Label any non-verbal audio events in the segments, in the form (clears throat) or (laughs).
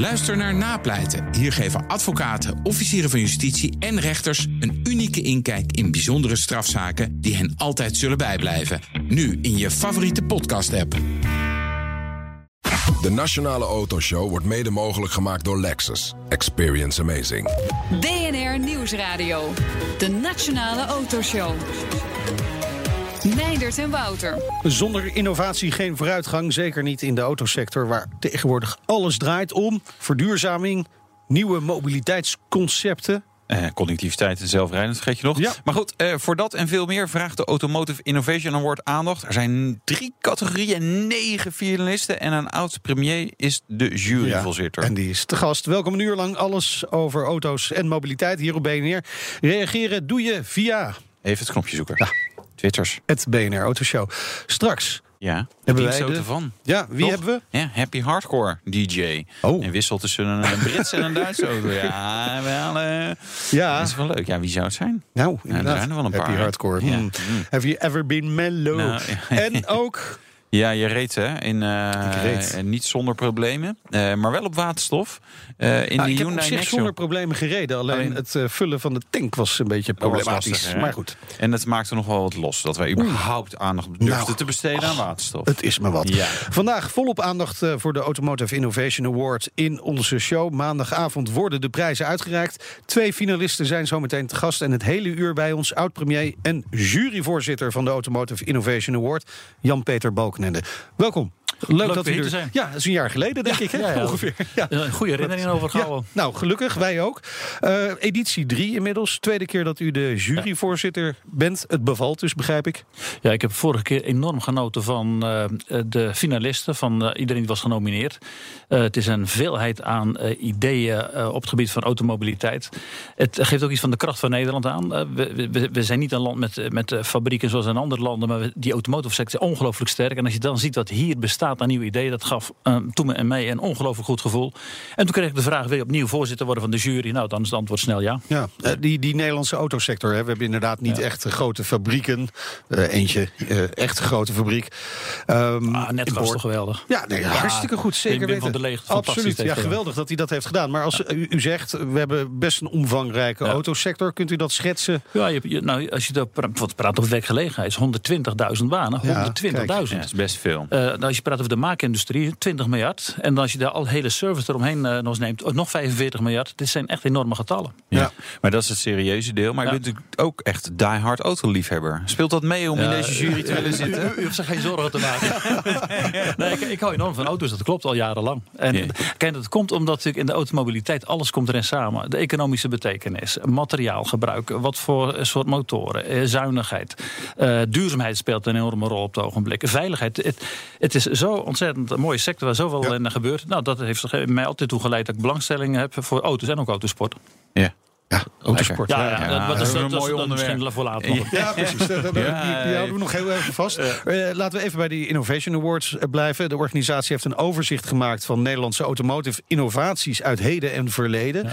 Luister naar Napleiten. Hier geven advocaten, officieren van justitie en rechters een unieke inkijk in bijzondere strafzaken die hen altijd zullen bijblijven. Nu in je favoriete podcast-app. De Nationale Autoshow wordt mede mogelijk gemaakt door Lexus. Experience amazing. BNR Nieuwsradio. De Nationale Autoshow. Meindert en Wouter. Zonder innovatie geen vooruitgang, zeker niet in de autosector, waar tegenwoordig alles draait om verduurzaming, nieuwe mobiliteitsconcepten. Eh, connectiviteit en zelfrijdend, vergeet je nog. Ja. Maar goed, eh, voor dat en veel meer vraagt de Automotive Innovation Award aandacht. Er zijn drie categorieën, negen finalisten en een oud-premier is de juryvoorzitter. En die is te gast. Welkom een uur lang alles over auto's en mobiliteit hier op BNR. Reageren doe je via Even het knopje zoeken. Twitters. het BNR Autoshow. Straks Ja, Hebben wij de- Sotevan. Ja, wie Toch? hebben we? Ja, Happy Hardcore DJ. Oh. En wisselt tussen een, Brits en een (laughs) Duitse auto. Ja, wel, eh, Ja, dat is wel leuk. Ja, wie zou het zijn? nou, er inderdaad. zijn er wel een Happy paar, hè? Hardcore. Ja. Mm. Have you ever been mellow? Nou, ja. En (laughs) ook... Ja, je reed hè, in, eh, reed. eh, niet zonder problemen, maar wel op waterstof. Eh, in Nou, de ik heb op zich Nexo. zonder problemen gereden. Alleen, Alleen- het eh, vullen van de tank was een beetje problematisch. lastig, maar goed, En dat maakte nog wel wat los. Dat wij überhaupt aandacht durfden Nou, te besteden aan waterstof. het is me wat. Ja. Vandaag volop aandacht eh, voor de Automotive Innovation Award in onze show. Maandagavond worden de prijzen uitgereikt. Twee finalisten zijn zometeen te gast. En het hele uur bij ons oud-premier en juryvoorzitter van de Automotive Innovation Award, Jan-Peter Balkenende. Welkom. Leuk, dat u weer er te zijn. Ja, dat is een jaar geleden, denk ik, hè? ja, ja. ongeveer. Ja. Een goede herinnering over Ja, gehouden. nou, gelukkig, wij ook. Eh, editie 3 inmiddels. Tweede keer dat u de juryvoorzitter bent. Het bevalt dus, begrijp ik. Ja, ik heb vorige keer enorm genoten van eh, de finalisten, van eh, iedereen die was genomineerd. Het is een veelheid aan ideeën op het gebied van automobiliteit. Het geeft ook iets van de kracht van Nederland aan. We, we, we zijn niet een land met, met fabrieken zoals in andere landen, maar we- die automotive sector is ongelooflijk sterk. En als je dan ziet wat hier bestaat aan nieuwe ideeën, dat gaf eh, toen me en mij een ongelooflijk goed gevoel. En toen kreeg ik de vraag, wil je opnieuw voorzitter worden van de jury? Nou, dan is het antwoord snel ja. Ja, eh, die, die Nederlandse autosector. Hè. We hebben inderdaad niet echt grote fabrieken. Eh, eentje, eh, echt een grote fabriek. Ehm, Ah, net was toch geweldig. Ja, nee, hartstikke goed. Zeker Wim weten. van der Leeg, fantastisch Absoluut. Ja, geweldig dat hij dat heeft gedaan. Maar als u, u zegt, we hebben best een omvangrijke Ja. autosector. Kunt u dat schetsen? Ja, je, je- nou, als je daar pra- wat praat over werkgelegenheid, is 120.000 banen. Ja, 120.000. Ja, dat is best veel. Eh, nou, als je praat over de maakindustrie, 20 miljard. En als je daar al hele service eromheen eh, nog eens neemt, ook nog 45 miljard. Dit zijn echt enorme getallen. Ja. Maar dat is het serieuze deel. Maar Ja. je bent natuurlijk ook echt diehard autoliefhebber. Speelt dat mee om in deze jury te willen zitten? U, u hoeft zich geen zorgen te maken. (laughs) nee, ik, ik hou enorm van auto's, dat klopt al jarenlang. En kijk, dat komt omdat natuurlijk in de automobiliteit alles komt erin samen. De economische betekenis, materiaalgebruik, wat voor soort motoren, eh, zuinigheid. Eh, duurzaamheid speelt een enorme rol op het ogenblik. Veiligheid. Het, het is zo ontzettend een mooie sector waar zoveel in gebeurt. Nou, dat heeft mij altijd toe geleid dat ik belangstelling heb voor auto's en ook autosport. Ja. Ja, autosport. Ja, ja. ja, Ja, dat, is een dat, dat, mooi onderwerp. voor later. Ja, precies. Dat- die houden we nog heel even vast. Eh, laten we even bij die Innovation Awards eh, blijven. De organisatie heeft een overzicht gemaakt van Nederlandse automotive innovaties uit heden en verleden.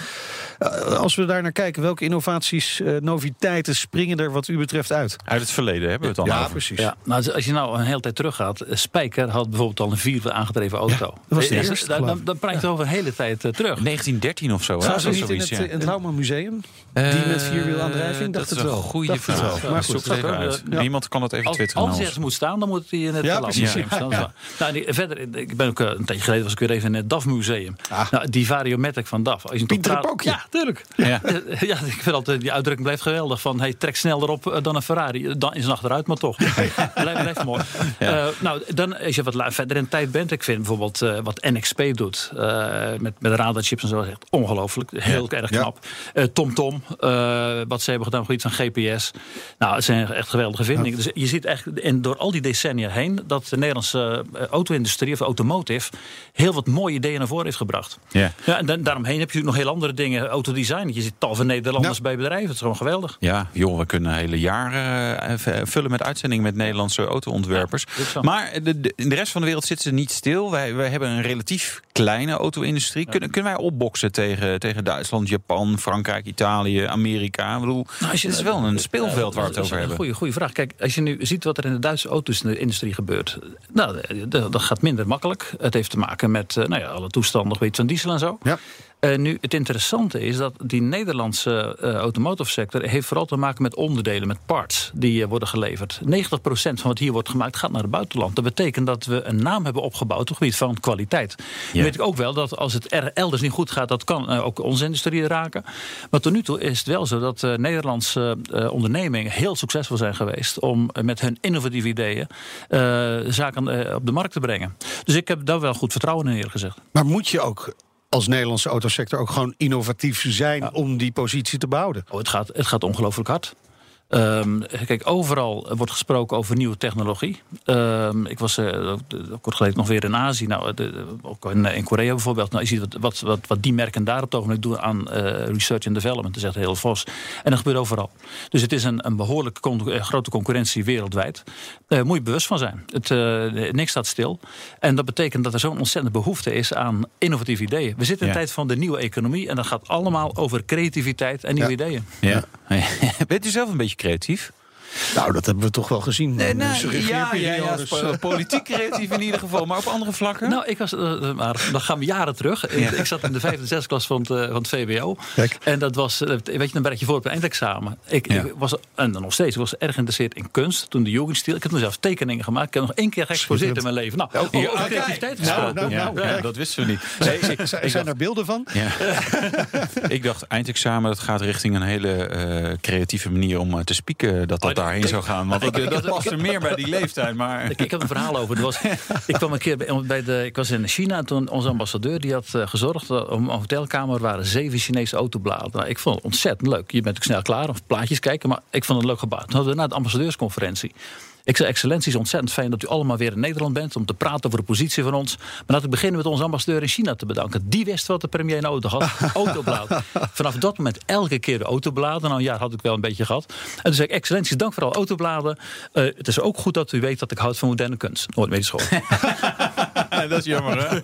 Eh, als we daar naar kijken, welke innovaties, eh, noviteiten springen er wat u betreft uit? Uit het verleden hebben we het dan Ja, over. precies. Ja, nou, als je nou een hele tijd teruggaat. eh, Spijker had bijvoorbeeld al een vier aangedreven auto. dat was de eerste, Dan, dan, dan praat je over een hele tijd terug. 1913 of zo. hè? Zou ze niet in het, ja. eh, het Lauwman Museum? Die met vierwielaandrijving? Dacht dat het is wel. een goede Dacht het vraag. wel. Maar Zoek goed, het ja. Niemand kan het even Als, twitteren. als ergens moet staan, dan moet hij in het Ja, ja, precies. museum staan. Waar. Nou, die, verder, ik ben ook een tijdje geleden was ik weer even in het DAF museum. Ah. Nou, die Variomatic van DAF. Als je hem Pieter praat-. Ja, tuurlijk. Ja. Eh, (laughs) ja, ik vind altijd die uitdrukking blijft geweldig. Van hey, trek sneller op eh, dan een Ferrari. Dan is een achteruit, maar toch. (laughs) blijft, (laughs) blijft mooi. Eh, nou, dan als je wat verder in tijd bent. Ik vind bijvoorbeeld eh, wat NXP doet. eh, met, met radarchips en zo. Echt ongelooflijk. Heel erg Ja. knap. Eh, TomTom. eh, wat ze hebben gedaan het gebied van GPS. Nou, het zijn echt geweldige vindingen. Dus je ziet echt, en door al die decennia heen, dat de Nederlandse eh, auto-industrie of automotive heel wat mooie ideeën naar voren heeft gebracht. Ja. Ja, en dan, daaromheen heb je natuurlijk nog heel andere dingen. Autodesign. Je ziet tal van Nederlanders bij bedrijven. Het is gewoon geweldig. Ja, joh, we kunnen hele jaren eh, v- vullen met uitzendingen met Nederlandse auto-ontwerpers. Ja, maar de, de- in de rest van de wereld zitten ze niet stil. Wij, wij hebben een relatief kleine auto-industrie. Kunnen, kunnen wij opboksen tegen, tegen Duitsland, Japan, Frankrijk, Italië, Amerika? Ik bedoel, Nou, als je- het is wel een speelveld waar we het over hebben. Goeie, goeie vraag. Kijk, als je nu ziet wat er in de Duitse auto-industrie gebeurt. Nou, dat dat gaat minder makkelijk. Het heeft te maken met eh, nou ja, alle toestanden weet, van diesel en zo. Ja. Eh, nu, het interessante is dat die Nederlandse eh automotive sector... heeft vooral te maken met onderdelen, met parts die eh, worden geleverd. 90% van wat hier wordt gemaakt gaat naar het buitenland. Dat betekent dat we een naam hebben opgebouwd op het gebied van kwaliteit. Ja. weet ik ook wel dat als het er elders niet goed gaat... dat kan ook onze industrie raken. Maar tot nu toe is het wel zo dat Nederlandse ondernemingen... heel succesvol zijn geweest om met hun innovatieve ideeën... zaken op de markt te brengen. Dus ik heb daar wel goed vertrouwen in eerlijk gezegd. Maar moet je ook als Nederlandse autosector ook gewoon innovatief zijn om die positie te behouden? Oh, het, gaat, het gaat ongelooflijk hard. Ehm, kijk, overal wordt gesproken over nieuwe technologie. Ehm, ik was eh, kort geleden nog weer in Azië. Nou, de- de- ook in, in Korea bijvoorbeeld. Nou, je ziet wat, wat, wat, wat die merken daar op het ogenblik doen aan eh, research and development. Dat echt heel vos. En dat gebeurt overal. Dus het is een, een behoorlijk con- eh, grote concurrentie wereldwijd. Daar moet je bewust van zijn. Het, eh, niks staat stil. En dat betekent dat er zo'n ontzettende behoefte is aan innovatieve ideeën. We zitten in Ja. een tijd van de nieuwe economie. En dat gaat allemaal over creativiteit en nieuwe Ja. ideeën. Ja. (laughs) Bent u zelf een beetje creatief? Nou, dat hebben we toch wel gezien. Nee, nou, deze ja, ja, ja, sp- politiek creatief in ieder geval, maar op andere vlakken? Nou, ik was, eh, maar dan gaan we jaren terug. Ik- Ik zat in de vijfde en zesde klas van het, eh, van het VWO. Kijk. En dat was, eh, weet je, dan bereid je voor op een eindexamen. Ik, Ja. ik was, en dan nog steeds, ik was erg geïnteresseerd in kunst. Toen de Jugendstil. Ik heb toen zelfs tekeningen gemaakt. Ik heb nog één keer geëxposeerd in mijn leven. Nou, over oh, creativiteit Nou, nou, nou, dat wisten we niet. Nee, ik, Zijn, ik zijn er beelden van? Ja. (laughs) ik dacht, eindexamen, dat gaat richting een hele eh, creatieve manier om eh, te spieken. Dat dat Oh, daarheen zou gaan. Want dat, ik- dat ik- past er meer bij die leeftijd. Maar Ik, ik heb een verhaal over. Er was, ik kwam een keer bij, bij de. Ik was in China en toen onze ambassadeur die had eh, gezorgd dat om een hotelkamer er waren zeven Chinese autobladen. Nou, ik vond het ontzettend leuk. Je bent ook snel klaar of plaatjes kijken, maar ik vond het een leuk gebouw. Toen hadden we na de ambassadeursconferentie. Ik zei, excellentie, het is ontzettend fijn dat u allemaal weer in Nederland bent... om te praten over de positie van ons. Maar laten we beginnen met onze ambassadeur in China te bedanken. Die wist wat de premier nodig had. (laughs) Autobladen. Vanaf dat moment elke keer de autobladen. Nou, een jaar had ik wel een beetje gehad. En toen zei ik, excellentie, dank voor alle autobladen. Eh, het is ook goed dat u weet dat ik houd van moderne kunst. Nooit meer school. (laughs) dat is jammer, hè?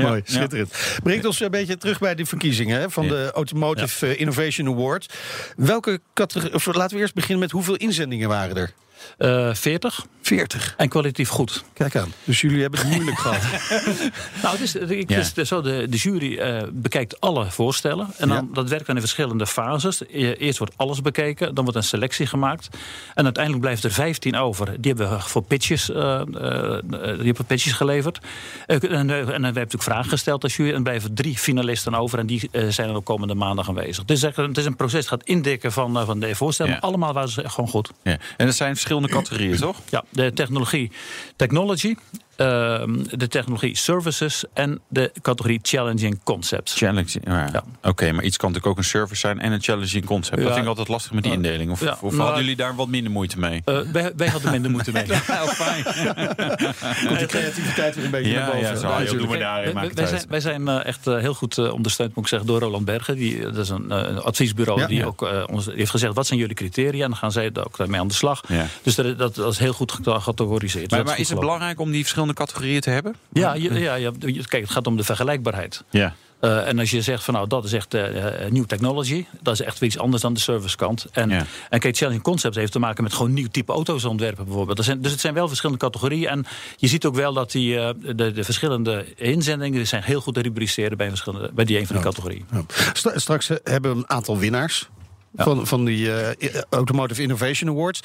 Ja, Mooi, ja. schitterend. Brengt ons een beetje terug bij de verkiezingen hè, van Ja. de Automotive eh, Innovation Award. Welke categorie, of laten we eerst beginnen met hoeveel inzendingen waren er? Eh 40 40. en kwalitatief goed. Kijk aan. Dus jullie hebben het moeilijk gehad. (laughs) Nou, het is, het Ja. is dus zo, de, de jury eh, bekijkt alle voorstellen. En dan, Ja. dat werkt dan in verschillende fases. E- Eerst wordt alles bekeken, dan wordt een selectie gemaakt. En uiteindelijk blijft er 15 over. Die hebben we voor pitches, eh, eh, die hebben pitches geleverd. Eh, en, en dan hebben we natuurlijk vragen gesteld als jury. En er blijven drie finalisten over. En die zijn er ook komende maandag aanwezig. Het is, echt, een- het is een proces, het gaat indikken van, van de voorstellen. Ja. Allemaal waren ze echt gewoon goed. Ja. En dat zijn verschillende categorieën, (clears throat) toch? Ja, de technologie technology, ehm, de technologie services en de categorie challenging concepts. Challenging. Ja. Ja. Oké, maar iets kan natuurlijk ook een service zijn en een challenging concept. Dat Ja. vind ik altijd lastig met die indeling. Of, Ja, of nou, hadden jullie daar wat minder moeite mee? Eh, wij, wij hadden minder moeten mee. (laughs) Nou, fijn. (laughs) Komt die creativiteit weer een beetje Ja, naar boven. ja, zo. Nou, joh, natuurlijk. doe maar daarin, Wij- wij, zijn, wij zijn eh, echt eh, heel goed eh, ondersteund, moet ik zeggen, door Roland Bergen. Die, dat is een, eh, een adviesbureau Ja. die Ja. ook eh, ons heeft gezegd: wat zijn jullie criteria? En dan gaan zij ook daarmee aan de slag. Ja. Dus dat, dat, dat is heel goed gecategoriseerd. Maar, maar is het belangrijk om die verschillende categorieën te hebben? Ja, je- ja, ja, kijk, het gaat om de vergelijkbaarheid. Ja. Eh, en als je zegt van nou dat is echt eh, eh, nieuw technology, dat is echt weer iets anders dan de servicekant. En, Ja. en kijk, challenging concepts heeft te maken met gewoon nieuw type auto's ontwerpen bijvoorbeeld. Dat zijn, dus het zijn wel verschillende categorieën. En je ziet ook wel dat die, eh, de, de verschillende inzendingen die zijn heel goed te rubriceren bij, verschillende, bij die een van de categorieën. Straks hebben we een aantal winnaars. Van, van die eh, Automotive Innovation Awards.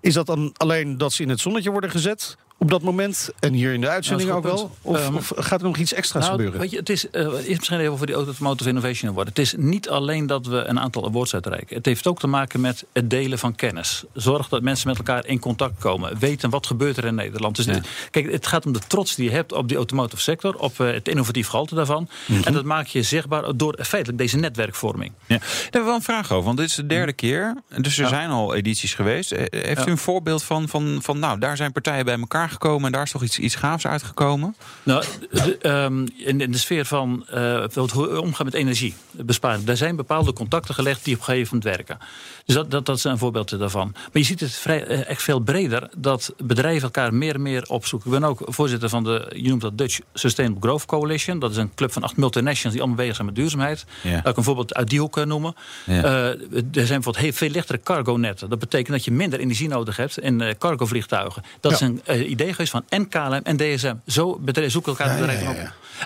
Is dat dan alleen dat ze in het zonnetje worden gezet op dat moment? En hier in de uitzending Ja, ook wel? Of, of gaat er nog iets extra's Nou, gebeuren? Weet je, het is, eerst misschien even over die Automotive Innovation Award. Het is niet alleen dat we een aantal awards uitreiken. Het heeft ook te maken met het delen van kennis. Zorg dat mensen met elkaar in contact komen. Weten wat gebeurt er in Nederland. Dus Ja. kijk, het gaat om de trots die je hebt op die automotive sector. Op eh, het innovatief gehalte daarvan. Mhm. En dat maak je zichtbaar door feitelijk deze netwerkvorming. Ja. Daar hebben we wel een vraag over, want dit is de derde keer. Dus er zijn al edities geweest. Eh, Heeft Ja. u een voorbeeld van, van, van, nou, daar zijn partijen bij elkaar elkaar gekomen en daar is toch iets, iets gaafs uitgekomen? Nou, de, ehm, in, in de sfeer van we omgaan met energie besparen. Er zijn bepaalde contacten gelegd die op een gegeven moment werken. Dus dat, dat, dat is een voorbeeld daarvan. Maar je ziet het vrij, eh, echt veel breder dat bedrijven elkaar meer en meer opzoeken. Ik ben ook voorzitter van de, je noemt dat Dutch Sustainable Growth Coalition. Dat is een club van acht multinationals die allemaal bezig zijn met duurzaamheid. Ja. Laat ik een voorbeeld uit die hoek eh, noemen. Ja. Er zijn bijvoorbeeld heel veel lichtere cargo-netten. Dat betekent dat je minder energie nodig hebt in eh, cargovliegtuigen. Dat is een idee geweest van en KLM en DSM. Zo bedrijven zoeken elkaar bedrijven op.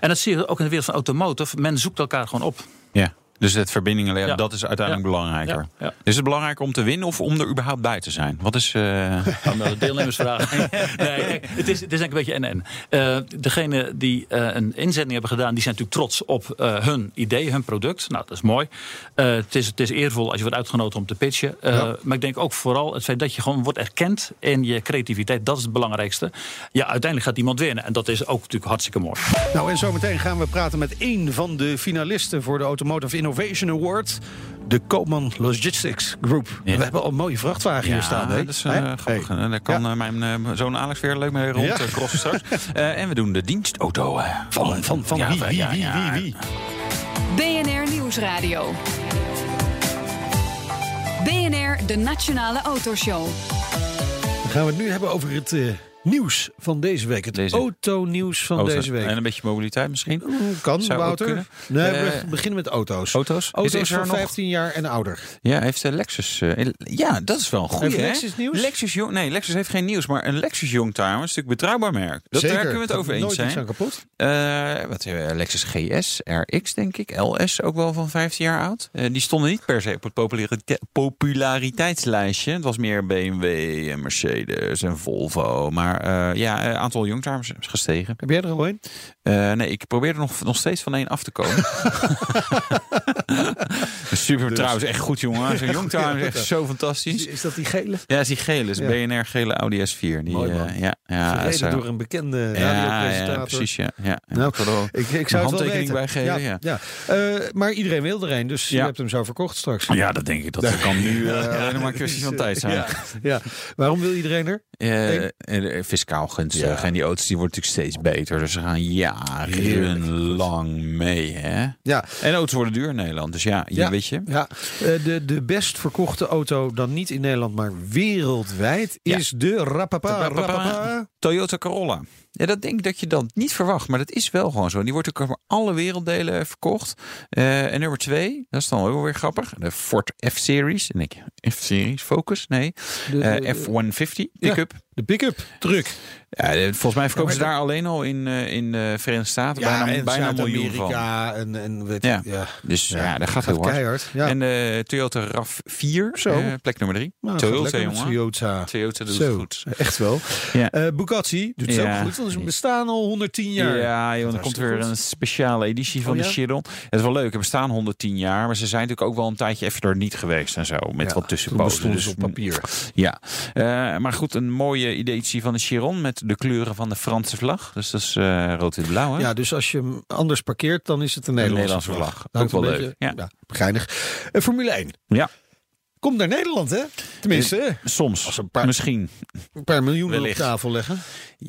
En dat zie je ook in de wereld van automotive. Men zoekt elkaar gewoon op. Ja. Dus het verbindingen, leggen, Ja. dat is uiteindelijk Ja. belangrijker. Ja, ja. Is het belangrijker om te winnen of om er überhaupt bij te zijn? Wat is. eh, (laughs) Aan de deelnemersvraag. (laughs) nee, kijk, het, is, het is eigenlijk een beetje en en. Eh, degene die eh, een inzending hebben gedaan, die zijn natuurlijk trots op eh, hun idee, hun product. Nou, dat is mooi. Eh, het, is, het is eervol als je wordt uitgenodigd om te pitchen. Eh, Maar ik denk ook vooral het feit dat je gewoon wordt erkend in je creativiteit. Dat is het belangrijkste. Ja, uiteindelijk gaat iemand winnen. En dat is ook natuurlijk hartstikke mooi. Nou, en zometeen gaan we praten met één van de finalisten voor de Automotive Innovation Award. De Koopman Logistics Group. Ja. We hebben al een mooie vrachtwagen hier staan. hè? dat is Hè? grappig. Hey. En daar kan Ja. eh, mijn eh, zoon Alex weer leuk mee rond Ja. crossen straks. (laughs) Eh, en we doen de dienstauto. eh, Van, van, van ja, wie, wie, ja, wie, ja. wie, wie? BNR Nieuwsradio. BNR, de Nationale Autoshow. Dan gaan we het nu hebben over het eh, nieuws van deze week. Het Deze- autonieuws van Auto. deze week. En een beetje mobiliteit misschien. Mm, Kan, Zou Wouter? Nee, Eh, we beginnen met auto's. Auto's? Auto's Is- is van nog- 15 jaar en ouder. Ja, heeft Lexus... eh, ja, dat is wel een goede. Lexus nieuws? Lexus, jong, nee, Lexus heeft geen nieuws, maar een Lexus Youngtimer is natuurlijk een betrouwbaar merk. Dat, Zeker. Daar kunnen we het over eens zijn. kapot. Eh, wat? Lexus GS, RX denk ik, LS ook wel van 15 jaar oud. Die stonden niet per se op het popularite- populariteitslijstje. Het was meer BMW en Mercedes en Volvo. Maar eh, ja, een aantal Youngtimers is gestegen. Heb jij er al een? Eh, nee, ik probeer er nog, nog steeds van één af te komen. (laughs) Super trouwens, echt goed jongen. Zo'n Youngtimer is echt zo fantastisch. Is dat die gele? Ja, is die gele. Is Ja. BNR gele Audi S4. Die, Mooi, man. eh, ja, ja, zo- door een bekende ja, ja, radiopresentator. precies. Ja, ja. Nou, Ik Ik, zou het wel handtekening weten. bij geven. Ja, ja. Maar iedereen wil er een, dus je hebt hem zo verkocht straks. Ja, dat denk ik. Dat kan nu (laughs) maar een kwestie van tijd zijn. Ja, ja. Waarom wil iedereen er? Fiscaal gunstig. Ja. En die auto's die worden natuurlijk steeds beter. Dus ze gaan jarenlang mee. Hè? Ja, En auto's worden duur in Nederland. Dus ja, je Ja. weet je. ja. Eh, de, de best verkochte auto, dan niet in Nederland, maar wereldwijd, is de Rapapa. De Rapapa. Rapapa. Toyota Corolla. Ja, dat denk ik dat je dan niet verwacht, maar dat is wel gewoon zo. Die wordt ook over alle werelddelen verkocht. Eh, en nummer twee, dat is dan ook wel weer grappig. De Ford F-Series. En denk je, F-Series, Focus? Nee. De, Eh, de- F-150 pick-up. de pick-up truck. Ja, eh, volgens mij verkopen Ja, ze daar alleen al in, eh, in de Verenigde Staten bijna, bijna een miljoen van. Zuid-Amerika en, en weet Ja. Ja. Dus ja, dat gaat heel hard. keihard. Ja. En de Toyota RAV4, Zo. eh, plek nummer drie. Nou, gaat Toyota, jongen. Toyota. Toyota doet Zo, het goed. echt wel. Ja. Eh, Bugatti doet het Ja. ook goed, want ze bestaan al 110 jaar. Ja, joh, dan komt weer goed. een speciale editie van Oh, de ja? Chiron. Het is wel leuk, er bestaan 110 jaar, maar ze zijn natuurlijk ook wel een tijdje even er niet geweest en zo. Met Ja, wat tussenpozen. ze Dus, op papier. Ja, Eh, maar goed, een mooie editie van de Chiron met de kleuren van de Franse vlag. Dus dat is eh rood en blauw. Hè? Ja, dus als je hem anders parkeert, dan is het een Nederlandse, Nederlandse vlag. Houdt Ook wel leuk. beetje- Ja. geinig. Eh, Formule 1. Ja. Komt naar Nederland, hè? Tenminste, hè? Soms, Als een paar- misschien. een paar miljoen op tafel leggen.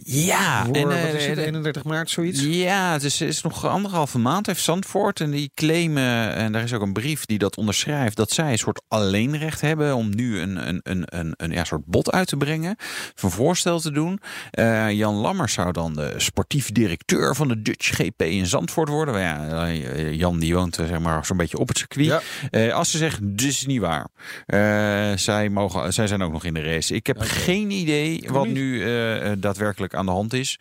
Ja, Voor, en, wat eh, is het, de- 31 maart, zoiets? Ja, het is, is nog anderhalve maand heeft Zandvoort. En die claimen, en daar is ook een brief die dat onderschrijft, dat zij een soort alleenrecht hebben om nu een, een, een, een, een ja, soort bod uit te brengen. Of een voorstel te doen. Eh, Jan Lammers zou dan de sportief directeur van de Dutch GP in Zandvoort worden. Maar ja, eh, Jan die woont eh, zeg maar zo'n beetje op het circuit. Ja. Eh, als ze zeggen, dit is niet waar. Eh, zij, mogen, zij zijn ook nog in de race. Ik heb geen idee wat nu eh, eh, daadwerkelijk aan de hand is.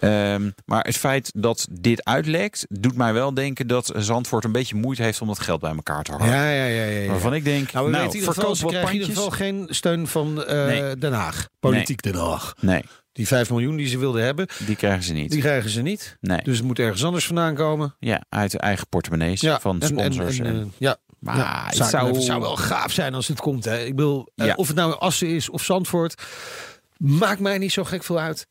Ehm, maar het feit dat dit uitlekt, doet mij wel denken dat Zandvoort een beetje moeite heeft om dat geld bij elkaar te houden. Ja, ja, ja. ja, ja. Waarvan ik denk, Nou, we nou, weten in ieder geval, krijgen in ieder geval geen steun van Nee. Den Haag. Politiek Den Haag. Nee, Die 5 miljoen die ze wilden hebben, die krijgen ze niet. die krijgen ze niet. Nee, Dus het moet ergens anders vandaan komen. ja, uit de eigen portemonnees van en- en- sponsors. en, en- ja, maar ja, het zou, zou- het zou wel gaaf zijn als het komt. Hè. Ik bedoel, eh, Ja. of het nou Assen is of Zandvoort, maakt mij niet zo gek veel uit.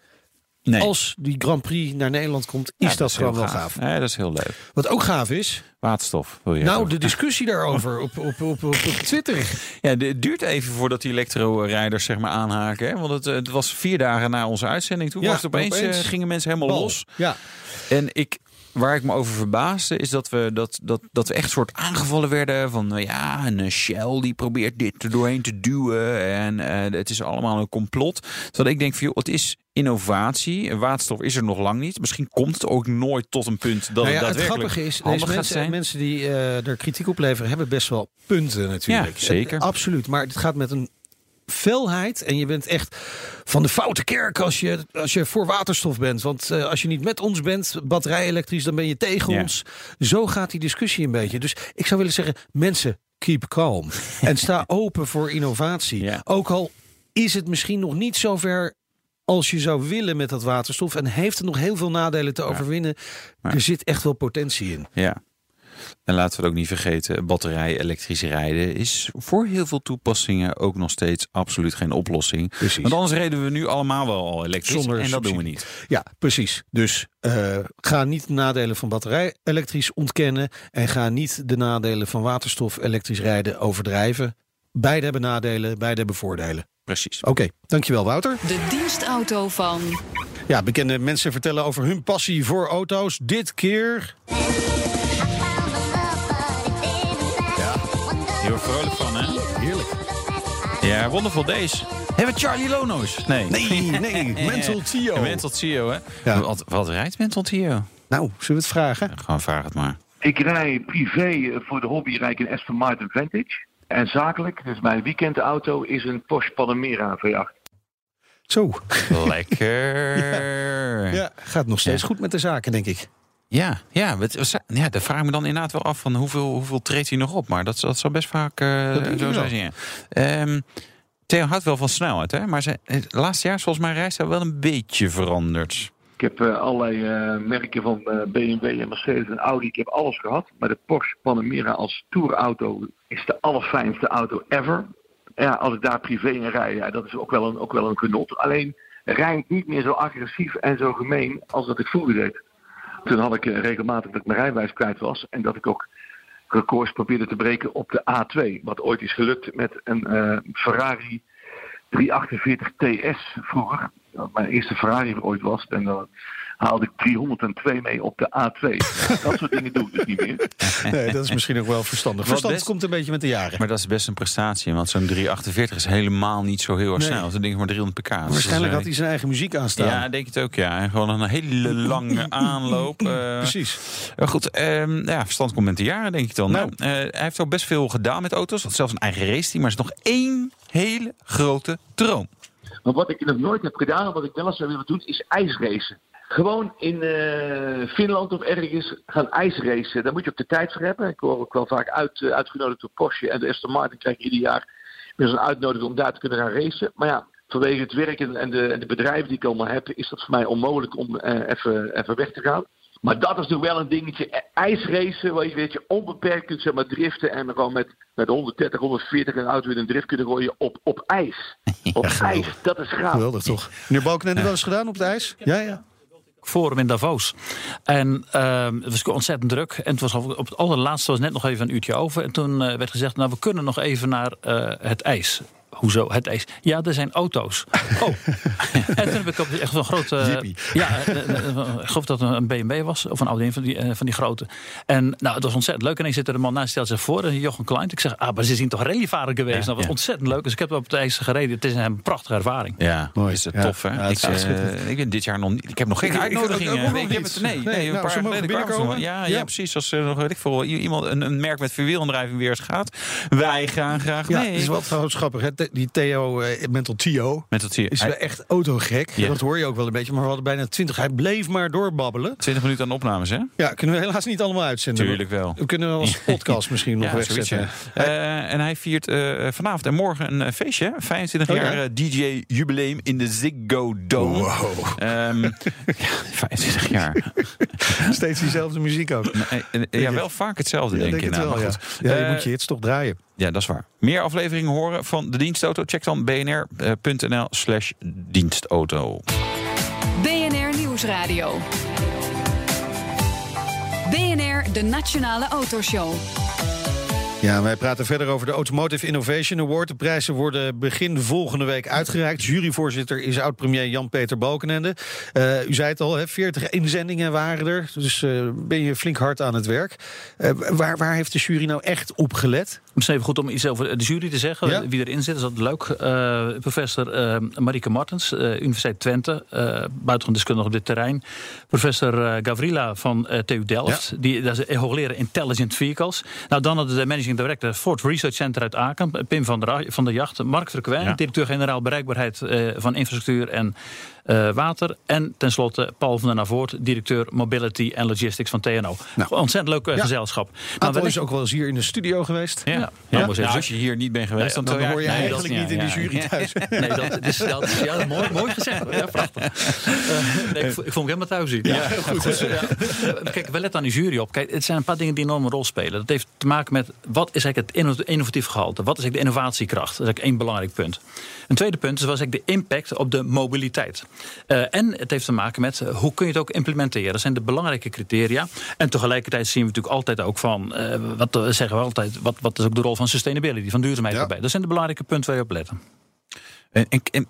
Nee. Als die Grand Prix naar Nederland komt, is Ja, dat, gewoon wel gaaf. Ja, dat is heel leuk. Wat ook gaaf is, Waterstof wil je nou de discussie daarover op, op, op, op, Twitter. (laughs) Ja, het duurt even voordat die elektro-rijders zeg maar aanhaken. Hè? Want het, eh, het was vier dagen na onze uitzending. Toen Ja, was het opeens, opeens. eh, gingen mensen helemaal Bal. los. Ja, En ik, waar ik me over verbaasde, is dat we, dat, dat, dat we echt soort aangevallen werden van nou ja, een eh, Shell die probeert dit er doorheen te duwen. En eh, het is allemaal een complot. Terwijl ik denk van joh, het is innovatie. Waterstof is er nog lang niet. Misschien komt het ook nooit tot een punt dat nou ja, het het daadwerkelijk grappige is, handig gaat mensen, zijn. mensen die eh, er kritiek op leveren, hebben best wel punten natuurlijk. Ja, zeker. Absoluut, maar het gaat met een felheid en je bent echt van de foute kerk als je, als je voor waterstof bent. Want eh, als je niet met ons bent, batterij elektrisch, dan ben je tegen Ja. ons. Zo gaat die discussie een beetje. Dus ik zou willen zeggen, mensen, keep calm. (laughs) en sta open voor innovatie. Ja. Ook al is het misschien nog niet zover als je zou willen met dat waterstof. En heeft het nog heel veel nadelen te overwinnen. Maar- Er zit echt wel potentie in. Ja. En laten we het ook niet vergeten, batterij elektrisch rijden is voor heel veel toepassingen ook nog steeds absoluut geen oplossing. Precies. Want anders reden we nu allemaal wel al elektrisch Zonder en dat doen we niet. Ja, precies. Dus eh, ga niet de nadelen van batterij elektrisch ontkennen. En ga niet de nadelen van waterstof elektrisch rijden overdrijven. Beide hebben nadelen, beide hebben voordelen. Precies. Oké, dankjewel Wouter. De dienstauto van Ja, bekende mensen vertellen over hun passie voor auto's. Dit keer... Heel erg vrolijk van, hè? Heerlijk. Ja, Wonderful Days. Hebben we Charlie Lono's? Nee. Nee, nee, Mental (laughs) Tio. Mental Tio, hè? Ja. Wat, wat rijdt Mental Tio? Nou, zullen we het vragen? Gewoon vraag het maar. Ik rij privé eh, voor de hobby rijd ik een Aston Martin Vantage. En zakelijk, dus mijn weekendauto, is een Porsche Panamera V8. Zo. Lekker. (laughs) Ja, gaat nog steeds Ja. goed met de zaken, denk ik. Ja, ja, wat- ja, daar vraag ik me dan inderdaad wel af van hoeveel, hoeveel treedt hij nog op. Maar dat, dat zal best vaak eh, Dat zo zijn. Ja. Ehm, Theo houdt wel van snelheid, hè? maar ze, het laatste jaar is volgens mij reis hij wel een beetje veranderd. Ik heb eh, allerlei eh, merken van eh, BMW en Mercedes en Audi. Ik heb alles gehad. Maar de Porsche Panamera als tourauto is de allerfijnste auto ever. Ja, als ik daar privé in rij, ja, dat is ook wel, een, ook wel een genot. Alleen rijdt niet meer zo agressief en zo gemeen als dat ik vroeger deed. Toen had ik eh, regelmatig dat ik mijn rijbewijs kwijt was. En dat ik ook records probeerde te breken op de A2. Wat ooit is gelukt met een eh, Ferrari 348 TS vroeger. Dat mijn eerste Ferrari er ooit was. En dan haalde ik 302 mee op de A2. (laughs) dat soort dingen doe ik dus niet meer. Nee, dat is misschien ook wel verstandig. Wat Verstand best- komt een beetje met de jaren. Maar dat is best een prestatie, want zo'n 348 is helemaal niet zo heel erg Nee. snel. Dat is een ding van 300 pk. Dus Waarschijnlijk dat had hij zijn eigen muziek aanstaan. eh, Ja, denk het ook, ja. En gewoon een hele lange (laughs) aanloop. eh, Precies. Maar goed, ehm, ja, verstand komt met de jaren, denk ik dan. Nou. Nou, eh, hij heeft ook best veel gedaan met auto's. Had zelfs een eigen race team. Maar er is nog één hele grote droom. Maar wat ik nog nooit heb gedaan, en wat ik wel eens zou willen doen, is ijsracen. Gewoon in eh, Finland of ergens gaan ijsracen. Daar moet je ook de tijd voor hebben. Ik word ook wel vaak uit, eh, uitgenodigd door Porsche en de Aston Martin krijg ik ieder jaar weer zo'n uitnodiging om daar te kunnen gaan racen. Maar ja, vanwege het werk en, en, de, en de bedrijven die ik allemaal heb, is dat voor mij onmogelijk om eh, even, even weg te gaan. Maar dat is nog wel een dingetje. Eh, IJsracen, waar je, weet je onbeperkt kunt zeg maar, driften en gewoon met, met 130, 140 een auto in een drift kunnen gooien op, op ijs. (laughs) Op ijs, dat is gaaf. Geweldig toch? Meneer Balken, heb je wel eens gedaan op het ijs? Ja, ja. Forum in Davos. En ehm, het was ontzettend druk. En het was op het allerlaatste was net nog even een uurtje over. En toen eh, werd gezegd, nou we kunnen nog even naar eh, het ijs. Hoezo, het ijs? Ja, er zijn auto's. (laughs) Oh. (laughs) en toen heb ik op echt zo'n grote... Ja, eh, eh, eh, ik geloof dat het een BMW was. Of een Audi, een van die, van die grote. En nou, het was ontzettend leuk. En ik zit er een man naast, stelt zich voor. En Jochen Klein. Ik zeg, ah, maar ze zien toch rallyvaren geweest? Ja, dat was ja. ontzettend leuk. Dus ik heb op het ijs gereden. Het is een prachtige ervaring. Ja, Mooi. is het Ja. tof, hè? Ja, het is ik, eh, schitterend. ik ben dit jaar nog niet. Ik heb nog geen Ik- ik- uitnodiging. ik- ik ook nog ik heb niet. het, nee, Nee, nee, een nou, paar geleden binnenkomen. Ja, Ja. ja, precies. Als er nog weet ik veel, iemand een, een merk met verwielaandrijving weer eens gaat. Wij gaan graag Ja, mee. het is wel trouwens grappig. Die Theo, eh, Mental Tio, hier. is Hij- wel echt autogek. Ja. Dat hoor je ook wel een beetje. Maar we hadden bijna 20. Hij bleef maar doorbabbelen. 20 minuten aan opnames, hè? Ja, kunnen we helaas niet allemaal uitzenden. Tuurlijk wel. We kunnen wel als (laughs) podcast misschien nog Ja, zoiets, wegzetten. ja. Eh, en hij viert eh, vanavond en morgen een feestje. 25 Oh, ja? jaar DJ-jubileum in de Ziggo Dome. Wow. Ehm, (laughs) ja, 25 jaar. Steeds diezelfde muziek ook. Ja, wel vaak hetzelfde, denk, ik. het nou, wel, ja. je moet je hits toch draaien. Ja, dat is waar. Meer afleveringen horen van de dienstauto? Check dan bnr.nl slash dienstauto. BNR Nieuwsradio. BNR, de Nationale Autoshow. Ja, wij praten verder over de Automotive Innovation Award. De prijzen worden begin volgende week uitgereikt. Juryvoorzitter is oud-premier Jan-Peter Balkenende. Uh, u zei het al, hè, 40 inzendingen waren er. Dus uh, ben je flink hard aan het werk. Uh, waar, waar heeft de jury nou echt op gelet? Misschien even goed om iets over de jury te zeggen. Ja? Wie erin zit, is dat leuk. Uh, professor uh, Marike Martens, uh, Universiteit Twente. buitengewoon deskundige op dit terrein. Professor Gavrila van TU Delft. Ja. Die, dat is hoogleraar Intelligent Vehicles. Nou, dan hadden de managing director Ford Research Center uit Aken. Pim van der, van der Jacht. Mark Verkwijn, ja. directeur-generaal bereikbaarheid van infrastructuur en uh, water. En tenslotte Paul van der Navoort, directeur Mobility en Logistics van TNO. Nou, Ontzettend leuk ja. gezelschap. Maar is ook wel eens hier in de studio geweest. Ja, ja. ja. Nou, als je hier niet bent geweest, nee, dan, dan, hoor je nee, eigenlijk niet in de jury thuis. (laughs) nee, dat is, dat is ja, mooi, mooi gezegd. Ja, prachtig. Uh, nee, ik, ik vond hem helemaal thuis zien. Ja, goed. goed Kijk, we letten aan die jury op. Kijk, het zijn een paar dingen die een enorme rol spelen. Dat heeft te maken met wat is eigenlijk het innovatief gehalte? Wat is eigenlijk de innovatiekracht? Dat is eigenlijk één belangrijk punt. Een tweede punt is was eigenlijk de impact op de mobiliteit. Uh, en het heeft te maken met uh, hoe kun je het ook implementeren. Dat zijn de belangrijke criteria. En tegelijkertijd zien we natuurlijk altijd ook van, uh, wat zeggen we altijd, wat, wat is ook de rol van sustainability, van duurzaamheid ja. erbij. Dat zijn de belangrijke punten waar je op letten. En, en, en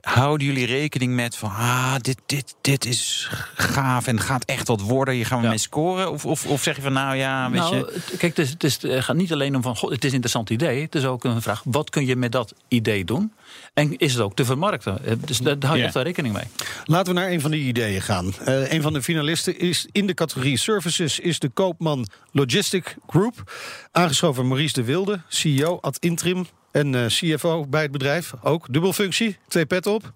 houden jullie rekening met van ah, dit, dit, dit is gaaf en gaat echt wat worden, hier gaan we ja. mee scoren? Of, of, of zeg je van nou ja, weet nou, je... Kijk, het, is, het, is, het gaat niet alleen om van god, het is een interessant idee. Het is ook een vraag, wat kun je met dat idee doen? En is het ook te vermarkten? Dus daar hou je echt wel rekening mee. Laten we naar een van die ideeën gaan. Uh, een van de finalisten is in de categorie services is de Koopman Logistic Group. Aangeschoven Maurice de Wilde, CEO ad interim en uh, CFO bij het bedrijf. Ook dubbelfunctie, twee pet op.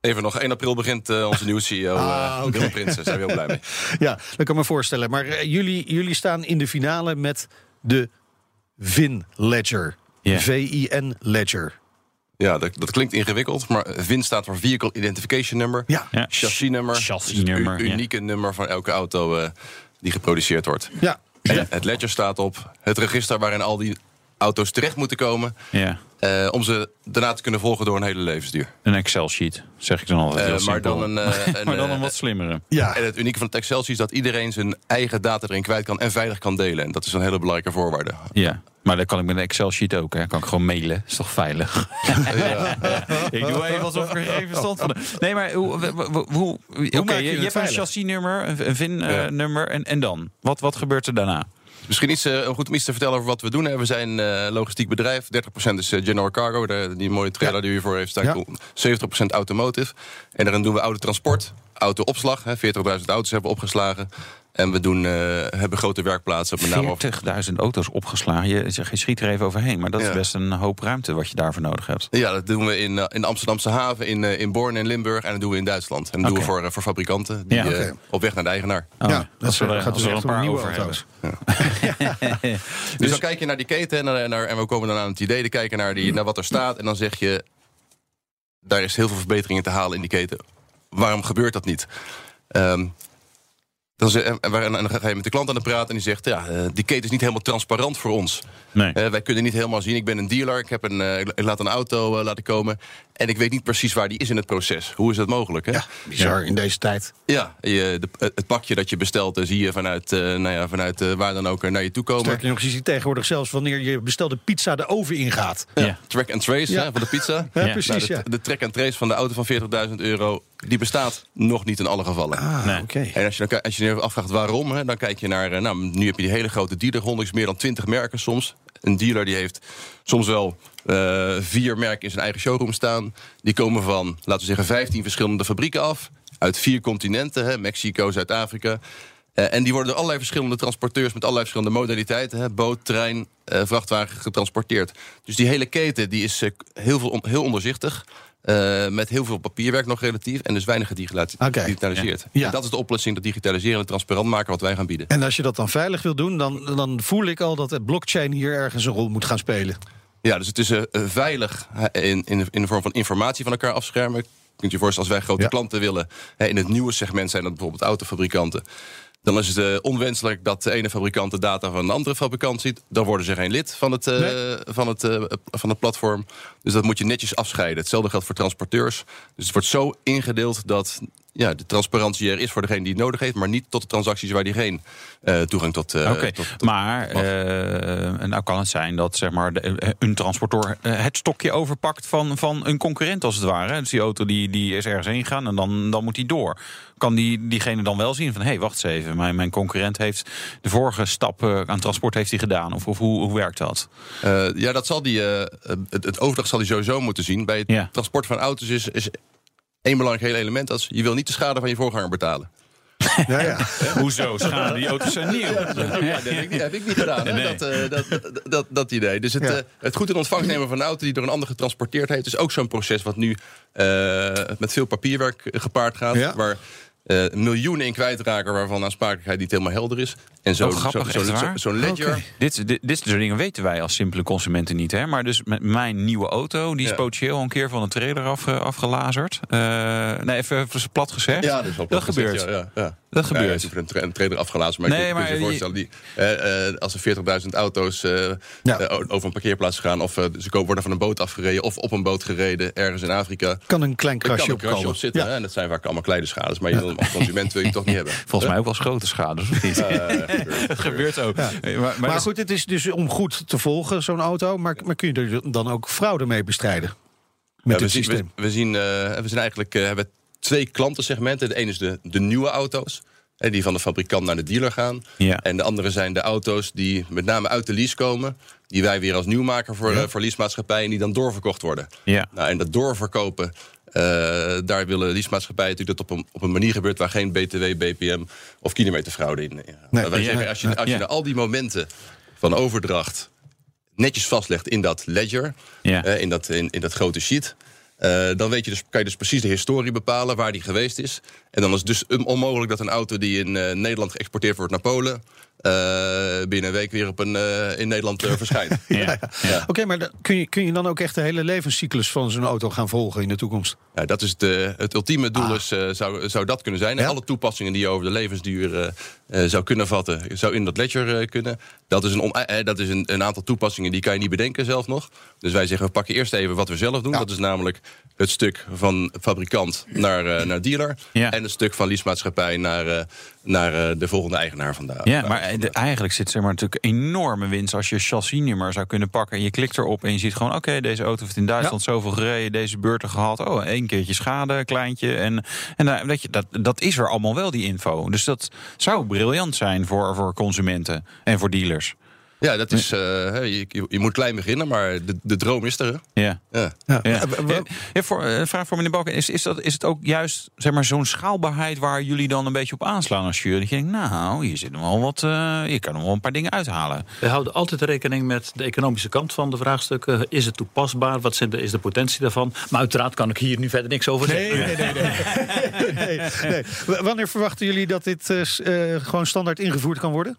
Even nog, 1 april begint uh, onze nieuwe CEO, ah, uh, okay. Prinsen. Zijn we heel blij mee. (laughs) ja, dat kan ik me voorstellen. Maar uh, jullie, jullie staan in de finale met de VIN Ledger. Yeah. V-I-N Ledger. Ja, dat, dat, klinkt ingewikkeld, maar VIN staat voor Vehicle Identification Number. Ja. ja. Chassis-nummer. Chassis-nummer. Dus unieke ja. nummer van elke auto die geproduceerd wordt. Ja. En het ledger staat op het register waarin al die auto's terecht moeten komen. Ja. Uh, om ze daarna te kunnen volgen door een hele levensduur. Een Excel-sheet, zeg ik dan altijd. Uh, maar, dan een, uh, (laughs) een, maar dan een wat slimmere. Ja. En het unieke van het Excel-sheet is dat iedereen zijn eigen data erin kwijt kan en veilig kan delen. En dat is een hele belangrijke voorwaarde. Ja. Maar dat kan ik met een Excel-sheet ook. Hè. Kan ik gewoon mailen. Is toch veilig? (laughs) ja. (laughs) ik doe even alsof ik er geen verstand van Nee, maar hoe... hoe, hoe okay, je, je hebt een chassis-nummer, een VIN-nummer. Ja. en, en dan? Wat, wat gebeurt er daarna? Misschien iets uh, goed om iets te vertellen over wat we doen. We zijn een uh, logistiek bedrijf. 30% is uh, General Cargo, de, die mooie trailer ja. die u voor heeft staan. Ja. 70% automotive. En daarin doen we autotransport, autoopslag. 40.000 auto's hebben we opgeslagen. En we doen, uh, hebben grote werkplaatsen. Met name 40.000 auto's opgeslagen. Je, je schiet er even overheen. Maar dat ja. is best een hoop ruimte wat je daarvoor nodig hebt. Ja, dat doen we in, uh, in de Amsterdamse haven, in, uh, in Born en Limburg. En dat doen we in Duitsland. En dat okay. doen we voor, voor fabrikanten die ja, okay. op weg naar de eigenaar. Oh, ja, dat gaat dus er een paar over auto's. (laughs) dus dan kijk je naar die keten en, naar, naar, en we komen dan aan het idee te kijken naar, die, naar wat er staat. En dan zeg je, daar is heel veel verbeteringen te halen in die keten. Waarom gebeurt dat niet? Um, dan, en, en dan ga je met de klant aan het praten en die zegt... ja, die keten is niet helemaal transparant voor ons. Nee. Uh, wij kunnen niet helemaal zien. Ik ben een dealer, ik, heb een, uh, ik laat een auto uh, laten komen... en ik weet niet precies waar die is in het proces. Hoe is dat mogelijk? Hè? Ja, bizar ja. in deze tijd. Ja, je, de, het pakje dat je bestelt... zie je vanuit, nou ja, vanuit waar dan ook naar je toe komen. Sterker nog, je ziet tegenwoordig zelfs wanneer je bestelde pizza de oven ingaat. Ja, ja. Track and trace hè, van de pizza. (laughs) Ja, precies, nou, de, de, track and trace van de auto van 40.000 euro... die bestaat nog niet in alle gevallen. Ah, nee. okay. En als je, dan, als je je afvraagt waarom... Hè, dan kijk je naar... nou, nu heb je die hele grote dealerhonderd, meer dan 20 merken soms een dealer die heeft soms wel uh, vier merken in zijn eigen showroom staan. Die komen van, laten we zeggen, 15 verschillende fabrieken af. Uit vier continenten, hè, Mexico, Zuid-Afrika. Uh, en die worden door allerlei verschillende transporteurs met allerlei verschillende modaliteiten, hè, boot, trein, uh, vrachtwagen getransporteerd. Dus die hele keten die is heel, veel on, heel onderzichtig. Uh, met heel veel papierwerk nog relatief. En dus weinig gedigitaliseerd. Okay. Ja. En dat is de oplossing, dat digitaliseren en transparant maken wat wij gaan bieden. En als je dat dan veilig wil doen, dan, dan voel ik al dat het blockchain hier ergens een rol moet gaan spelen. Ja, dus het is uh, veilig in, in, in de vorm van informatie van elkaar afschermen. Kunt je voorstellen, als wij grote ja. klanten willen... Hè, in het nieuwe segment zijn dat bijvoorbeeld autofabrikanten... Dan is het uh, onwenselijk dat de ene fabrikant de data van de andere fabrikant ziet. Dan worden ze geen lid van het, uh, nee. van, het, uh, van het platform. Dus dat moet je netjes afscheiden. Hetzelfde geldt voor transporteurs. Dus het wordt zo ingedeeld dat ja, de transparantie er is voor degene die het nodig heeft, maar niet tot de transacties waar die geen eh, toegang tot. eh, Oké, maar eh, nou kan het zijn dat zeg maar, de- een transporteur het stokje overpakt van, van een concurrent als het ware. Dus die auto die, die is ergens heen gegaan en dan, dan moet die door. Kan die, diegene dan wel zien van, hé, hey, wacht eens even. Mijn, mijn concurrent heeft de vorige stap aan transport heeft hij gedaan. Of, of hoe, hoe werkt dat? Ja, dat zal die, het, het overdracht zal hij sowieso moeten zien. Bij het Ja. transport van auto's is, is één belangrijk hele element. Dat is, je wil niet de schade van je voorganger betalen. Ja, ja. (laughs) Hoezo? Schade, die auto's zijn nieuw. Ja, dat heb ik niet, heb ik niet gedaan. hè, Nee. Dat, eh, dat, dat, dat, dat idee. Dus het, Ja. eh, het goed in ontvangst nemen van een auto die door een ander getransporteerd heeft, is ook zo'n proces wat nu eh, met veel papierwerk gepaard gaat. Ja. Waar eh, miljoenen in kwijtraken waarvan aansprakelijkheid niet helemaal helder is. En zo'n Oh, grappig, zo, zo, waar? zo'n ledger. Dit, dit, dit soort dingen weten wij als simpele consumenten niet. Hè? Maar dus met mijn nieuwe auto, die is Ja. potentieel al een keer van de trailer af, eh, afgelazerd. Eh, nee, even, even plat gezegd. Ja, dat is wel dat gezegd, gebeurt. Ja, ja, ja. Dat gebeurt. ja, ik heb een, tra een trailer afgelazen, maar Nee, ik kan maar je je- voorstellen... Die, als er 40.000 auto's over een parkeerplaats gaan... of ze worden van een boot afgereden of op een boot gereden... ergens in Afrika, Kan een klein kan krasje een krasje opkomen. op zitten. En dat zijn vaak allemaal kleine schades. Maar je wil hem als consument wil je het toch niet hebben. (laughs) Volgens mij ook wel eens grote schade, of niet? (laughs) Eh, gebeurt. dat gebeurt ook. Maar, maar Maar dus- goed, het is dus om goed te volgen, zo'n auto. Maar, maar kun je er dan ook fraude mee bestrijden? Met Ja, dit we, zien, systeem. we, we zien, eh, we zijn eigenlijk eh, hebben twee klantensegmenten. De ene is de, de nieuwe auto's. hè, Die van de fabrikant naar de dealer gaan. Ja. En de andere zijn de auto's die met name uit de lease komen. Die wij weer als nieuwmaker voor, eh, voor leasemaatschappijen. En die dan doorverkocht worden. Ja. Nou, en dat doorverkopen. Eh, daar willen leasemaatschappijen natuurlijk dat op een, op een manier gebeurt waar geen BTW, BPM of kilometerfraude in. Nee, Maar wij ja, zeggen, als je, als je ja. naar al die momenten van overdracht netjes vastlegt in dat ledger, eh, in, dat, in, in dat grote sheet. eh, dan weet je dus, kan je dus precies de historie bepalen waar die geweest is. En dan is het dus on- onmogelijk dat een auto die in eh, Nederland geëxporteerd wordt naar Polen. Eh, binnen een week weer op een, eh, in Nederland eh, (laughs) verschijnt. ja. Ja. Oké, maar dan- kun je, kun je dan ook echt de hele levenscyclus van zo'n auto gaan volgen in de toekomst? Ja, dat is het, eh, het ultieme doel, is, eh, zou, zou dat kunnen zijn. En alle toepassingen die je over de levensduur eh, eh, zou kunnen vatten, zou in dat ledger eh, kunnen. Dat is, een, on- dat is een, een aantal toepassingen die kan je niet bedenken zelf nog. Dus wij zeggen, we pakken eerst even wat we zelf doen. Ja. Dat is namelijk het stuk van fabrikant naar, eh, naar dealer. Ja. En het stuk van leasemaatschappij naar, eh, naar eh, de volgende eigenaar van de Ja, maar de- eigenlijk zit zeg maar natuurlijk enorme winst als je chassisnummer zou kunnen pakken en je klikt erop en je ziet gewoon, oké, deze auto heeft in Duitsland zoveel gereden, deze beurten gehad, oh, één keertje schade, kleintje en en daar- weet je, dat dat is er allemaal wel die info. Dus dat zou briljant zijn voor voor consumenten en voor dealers. Ja, dat is, eh, hè, je, je- moet klein beginnen, maar de, de droom is er. Hè? Ja. Ja. Ja. Ja. Eh, Ja, voor, een vraag voor meneer Balken. Is, is, dat, is het ook juist zeg maar, zo'n schaalbaarheid waar jullie dan een beetje op aanslaan als jury? Dat je denkt, nou, hier zit nog wel wat, eh, je kan er wel een paar dingen uithalen. We houden altijd rekening met de economische kant van de vraagstukken. Is het toepasbaar? Wat zijn de- is de potentie daarvan? Maar uiteraard kan ik hier nu verder niks over Nee, zeggen. nee, nee, nee. nee, (laughs) Wanneer verwachten jullie dat dit eh, eh, gewoon standaard ingevoerd kan worden?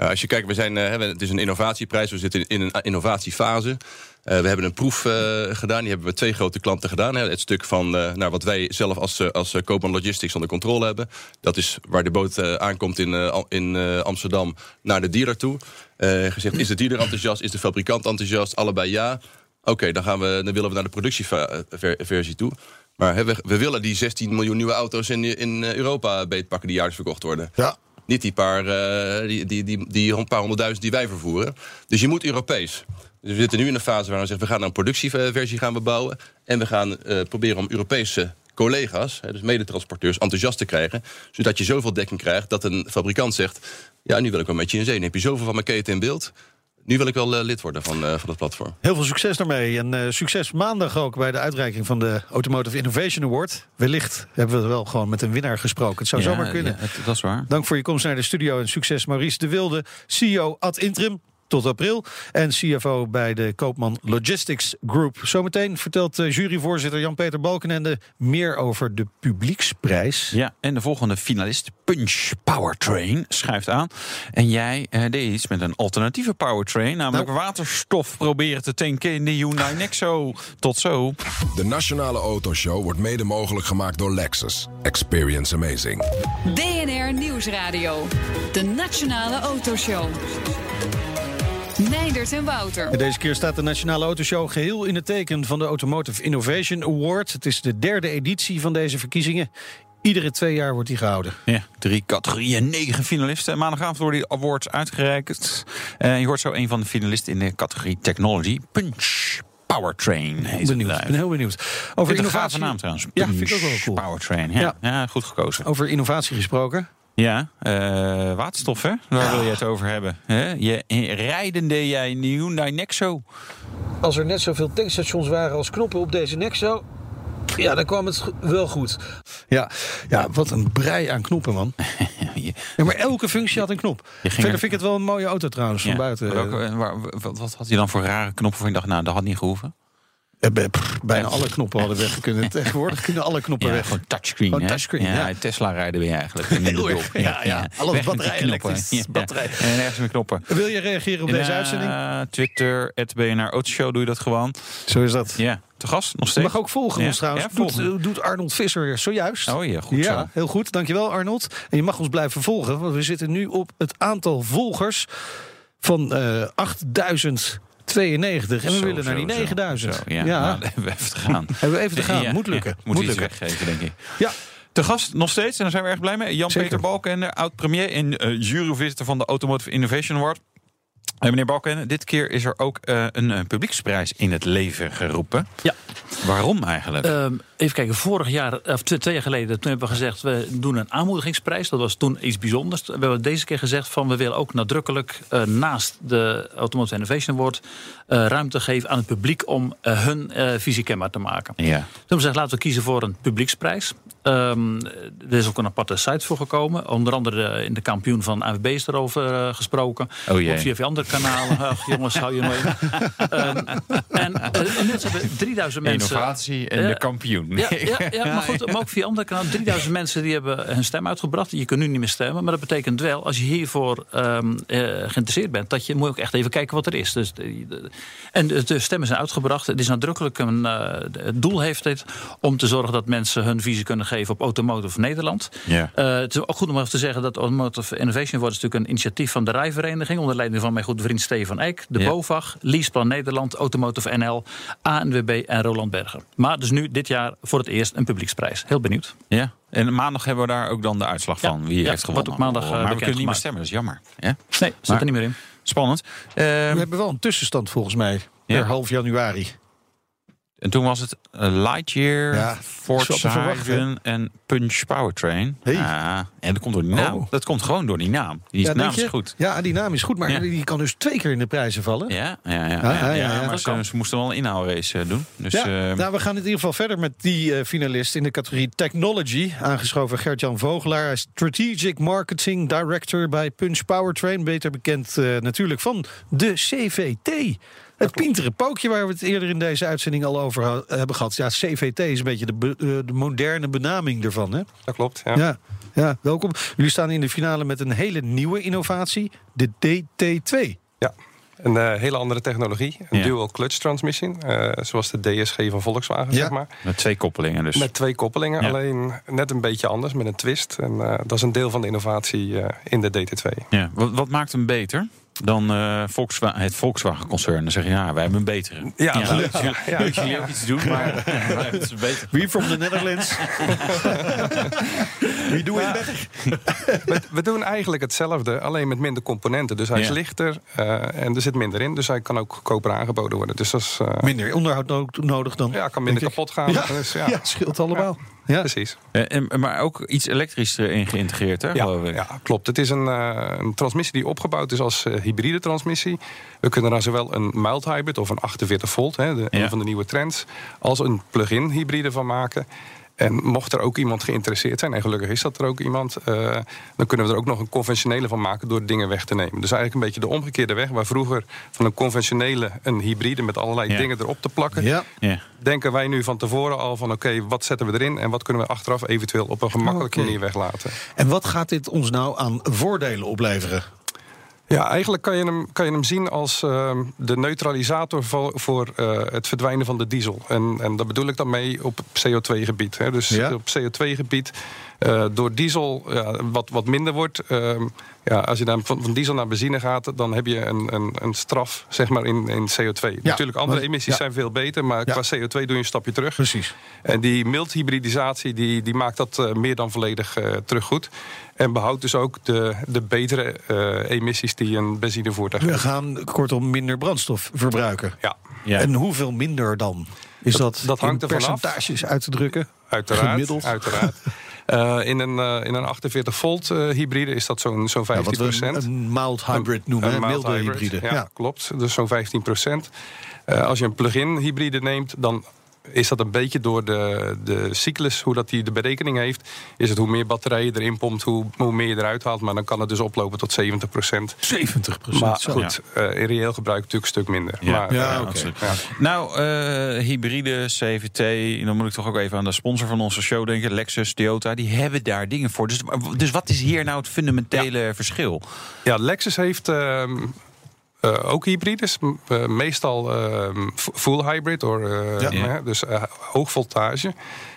Ja, als je kijkt, we zijn, eh, het is een innovatieprijs. We zitten in, een innovatiefase. Eh, we hebben een proef eh, gedaan. Die hebben we twee grote klanten gedaan. Het stuk van eh, nou, wat wij zelf als, eh, als eh, Koopman Logistics onder controle hebben. Dat is waar de boot eh, aankomt in, eh, in eh, Amsterdam naar de dealer toe. Eh, gezegd, is de dealer enthousiast? Is de fabrikant enthousiast? Allebei ja. Oké, dan, gaan we, dan willen we naar de productieversie toe. Maar we, we willen die 16 miljoen nieuwe auto's in, in eh, Europa beetpakken die jaarlijks verkocht worden. Ja. Niet die paar, eh, die, die, die, die paar honderdduizend die wij vervoeren. Dus je moet Europees. Dus we zitten nu in een fase waar we zeggen... we gaan een productieversie gaan we bouwen. En we gaan eh, proberen om Europese collega's, dus medetransporteurs, enthousiast te krijgen. Zodat je zoveel dekking krijgt dat een fabrikant zegt... ja, nu wil ik wel met je in zee. Dan heb je zoveel van mijn keten in beeld. Nu wil ik wel eh, lid worden van, eh, van dat platform. Heel veel succes daarmee. En eh, succes maandag ook bij de uitreiking van de Automotive Innovation Award. Wellicht hebben we wel gewoon met een winnaar gesproken. Het zou Ja, zomaar kunnen. ja, het- dat is waar. Dank voor je komst naar de studio en succes Maurice de Wilde, CEO ad interim tot april en CFO bij de Koopman Logistics Group. Zometeen vertelt eh, juryvoorzitter Jan-Peter Balkenende meer over de publieksprijs. Ja, en de volgende finalist, Punch Powertrain, schuift aan. En jij eh, deed iets met een alternatieve powertrain, namelijk Nou. waterstof proberen te tanken in de Hyundai Nexo. Tot zo. De Nationale Autoshow wordt mede mogelijk gemaakt door Lexus. Experience amazing. DNR Nieuwsradio. De Nationale Autoshow. Meindert en Wouter. En deze keer staat de Nationale Autoshow geheel in het teken van de Automotive Innovation Award. Het is de derde editie van deze verkiezingen. Iedere twee jaar wordt die gehouden. Ja, drie categorieën, negen finalisten. Maandagavond worden die awards uitgereikt. Eh, je hoort zo een van de finalisten in de categorie Technology. Punch Powertrain. heet het Benieuwd. Ik ben heel benieuwd. Over Over een gave innovatie, naam trouwens. Ja, Punch vind ik ook wel cool. Powertrain, ja. Ja. ja. goed gekozen. over innovatie gesproken. Ja, eh, waterstof hè? Waar wil je het over hebben? Hè? Je rijdende jij in de Hyundai Nexo. Als er net zoveel tankstations waren als knoppen op deze Nexo... Ja, dan kwam het wel goed. Ja, ja, wat een brei aan knoppen, man. (laughs) Je- Ja, maar elke functie had een knop. Verder er- vind ik het wel een mooie auto trouwens, van buiten. Welke- eh, waar- wat, wat had hij dan voor rare knoppen waarvan je dacht, nou, dat had niet gehoeven? Eh, bijna alle knoppen hadden weg kunnen. Tegenwoordig kunnen alle knoppen weg. Gewoon touchscreen. Gewoon touchscreen ja, ja. Tesla rijden we eigenlijk. (laughs) Heel erg. Ja, ja. Alles batterijen. Batterij. En ergens knoppen. Wil je reageren op deze uitzending? Twitter, BNR Autoshow, doe je dat gewoon. Zo is dat. Ja. Te gast, nog steeds. Mag ook volgen ons trouwens. Doet, eh, doet, Arnold Visser zojuist. Oh ja, goed ja. Heel goed, dankjewel Arnold. En je mag ons blijven volgen, want we zitten nu op het aantal volgers van eh, 8000 92. En we willen naar die 9000. Ja, nou, (laughs) we even te gaan. (laughs) hebben we even te gaan. Moet lukken. moet, moet weggeven, denk ik. Ja. De gast nog steeds, en daar zijn we erg blij mee. Jan-Peter Balkenende, oud-premier en uh, juryvoorzitter van de Automotive Innovation Award. En meneer Balkenende, dit keer is er ook eh, een eh, publieksprijs in het leven geroepen. Ja. Waarom eigenlijk? Ehm, even kijken, vorig jaar, of twee, twee jaar geleden, toen hebben we gezegd, we doen een aanmoedigingsprijs. Dat was toen iets bijzonders. We hebben deze keer gezegd van we willen ook nadrukkelijk eh, naast de Automotive Innovation Award ruimte geven aan het publiek om hun visie kenbaar te maken. ja. Toen hebben we gezegd, laten we kiezen voor een publieksprijs. Ehm, er is ook een aparte site voor gekomen. Onder andere eh, in de kampioen van AWB is erover eh, gesproken. Oh jee. Ook via andere kanalen. (laughs) Ach, jongens, hou je nooit. Ehm, en uh, inmiddels hebben 3000 mensen... Innovatie en de kampioen. Ja, ja, (laughs) ja, maar goed, maar ook via andere kanalen. 3000 mensen die hebben hun stem uitgebracht. Je kunt nu niet meer stemmen. Maar dat betekent wel, als je hiervoor eh, geïnteresseerd bent... dat je moet ook echt even kijken wat er is. Dus, en de, stemmen zijn uitgebracht. Het is nadrukkelijk een... eh, het doel heeft dit om te zorgen dat mensen hun visie kunnen geven... op Automotive Nederland. Ja. Eh, het is ook goed om even te zeggen dat Automotive Innovation Award is natuurlijk een initiatief van de rijvereniging onder leiding van mijn goede vriend Stefan Eck, de Ja. BOVAG, Leaseplan Nederland, Automotive NL, ANWB en Roland Berger. Maar dus nu dit jaar voor het eerst een publieksprijs. Heel benieuwd. Ja. En maandag hebben we daar ook dan de uitslag Ja. van. Wie Ja, heeft wordt gewonnen. ook maandag, eh, maar we bekend kunnen niet meer stemmen, dat is jammer. Ja? Nee, zit Maar- er niet meer in. Spannend. Ehm, We hebben wel een tussenstand volgens mij. Ja. Per half januari. En toen was het eh, Lightyear, Ja, Ford en Punch Powertrain. Hey. Ja, en dat komt door die naam. Oh. Dat komt gewoon door die naam. Die Ja, naam is goed. Ja, die naam is goed, maar Ja. die kan dus twee keer in de prijzen vallen. Ja, ja, ja, ja, Ja, ja, maar ze, moesten wel een inhaalrace eh, doen. Dus ja, eh, nou, we gaan in ieder geval verder met die eh, finalist in de categorie Technology. Aangeschoven Gert-Jan Vogelaar. Hij is Strategic Marketing Director bij Punch Powertrain. Beter bekend natuurlijk van de CVT. Het pintere pookje waar we het eerder in deze uitzending al over hebben gehad. Ja, CVT is een beetje de, be- eh, de moderne benaming ervan. Hè? Dat klopt, ja. Ja. Ja, welkom. Jullie staan in de finale met een hele nieuwe innovatie, de DT2. Ja. Een eh, hele andere technologie. Een Ja. dual clutch transmission. eh, zoals de DSG van Volkswagen, Ja. zeg maar. met twee koppelingen dus. Met twee koppelingen, Ja. alleen net een beetje anders, met een twist. En eh, dat is een deel van de innovatie eh, in de DT2. Ja. Wat, wat maakt hem beter dan eh, Volkswagen, het Volkswagen-concern? Dan zeg je, ja, wij hebben een betere. Ja, leuk, ja, jullie- ja. leuk dat jullie ook iets doen, maar wij hebben het beter. We from the Netherlands. We do it better. We, we doen eigenlijk hetzelfde, alleen met minder componenten. Dus hij is Ja. lichter eh, en er zit minder in. Dus hij kan ook goedkoper aangeboden worden. Dus dat is, eh, Minder onderhoud no- nodig dan. ja, kan minder kapot gaan. Ja, Dus, ja. ja, scheelt allemaal. Ja. precies. Eh, en, maar ook iets elektrisch erin geïntegreerd, hè? Ja, ja, klopt. Het is een, eh, een transmissie die opgebouwd is als eh, hybride transmissie. We kunnen daar zowel een mild hybrid of een 48 volt, hè, de, Ja. een van de nieuwe trends, als een plug-in hybride van maken. En mocht er ook iemand geïnteresseerd zijn, en gelukkig is dat er ook iemand, eh, dan kunnen we er ook nog een conventionele van maken door dingen weg te nemen. Dus eigenlijk een beetje de omgekeerde weg, waar vroeger van een conventionele een hybride met allerlei Ja. dingen erop te plakken. Ja. Ja. Denken wij nu van tevoren al van oké, wat zetten we erin en wat kunnen we achteraf eventueel op een gemakkelijke Oké. manier weglaten. En wat gaat dit ons nou aan voordelen opleveren? Ja, eigenlijk kan je hem, kan je hem zien als ehm, de neutralisator voor, voor eh, het verdwijnen van de diesel. En, en daar bedoel ik dan mee op CO2-gebied. Dus Ja. op CO2-gebied Eh, door diesel ja, wat, wat minder wordt. Ehm, ja, als je dan van, van diesel naar benzine gaat, dan heb je een, een, een straf zeg maar, in, in CO2. Natuurlijk, andere emissies zijn veel beter, maar qua CO2 doe je een stapje terug. Precies. En die mild hybridisatie die, die maakt dat eh, meer dan volledig eh, terug goed. En behoudt dus ook de, de betere eh, emissies die een benzinevoertuig We gaan kortom minder brandstof verbruiken. Ja, Ja. En hoeveel minder dan? Is dat, Dat- dat hangt in ervan af. percentages uit te drukken? uiteraard. Gemiddeld. uiteraard. (laughs) Eh, in, een, eh, in een 48 volt eh, hybride is dat zo'n zo'n Ja, 15 wat we een, procent. een mild hybrid noemen, Een milde hybrid, hybride. Ja, Ja. klopt. Dus zo'n 15 procent. als je een plug-in hybride neemt, dan is dat een beetje door de, de cyclus, hoe dat die de berekening heeft. Is het hoe meer batterijen erin pompt, hoe, hoe meer je eruit haalt. Maar dan kan het dus oplopen tot 70 procent. 70 procent. Maar goed, eh, in reëel gebruik natuurlijk een stuk minder. Ja. Maar, Ja, eh, ja. Nou, eh, hybride, CVT, dan moet ik toch ook even aan de sponsor van onze show denken, Lexus, Toyota, die hebben daar dingen voor. Dus, dus wat is hier nou het fundamentele verschil? Ja, Lexus heeft eh, ook hybrides. eh, meestal ehm, full hybrid, or, eh, Ja. dus hoog voltage.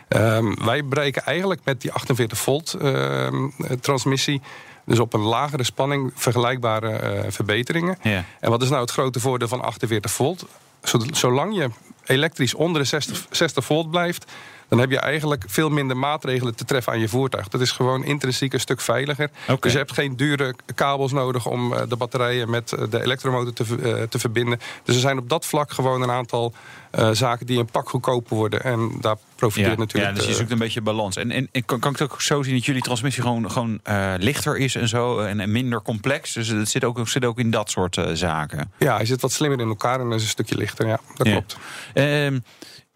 Ehm, wij bereiken eigenlijk met die 48 volt ehm, eh, transmissie... dus op een lagere spanning vergelijkbare verbeteringen. Ja. En wat is nou het grote voordeel van 48 volt? Zo- Zolang je elektrisch onder de 60, 60 volt blijft... dan heb je eigenlijk veel minder maatregelen te treffen aan je voertuig. Dat is gewoon intrinsiek een stuk veiliger. Oké. Dus je hebt geen dure kabels nodig om eh, de batterijen met eh, de elektromotor te, eh, te verbinden. Dus er zijn op dat vlak gewoon een aantal eh, zaken die een pak goedkoper worden. En daar profiteert Ja, natuurlijk... ja, dus je zoekt een beetje balans. En, en, en kan, kan ik het ook zo zien dat jullie transmissie gewoon, gewoon eh, lichter is en zo en, en minder complex? Dus het zit ook, zit ook in dat soort zaken. ja, hij zit wat slimmer in elkaar en is een stukje lichter. Ja, dat Ja. klopt. Ehm,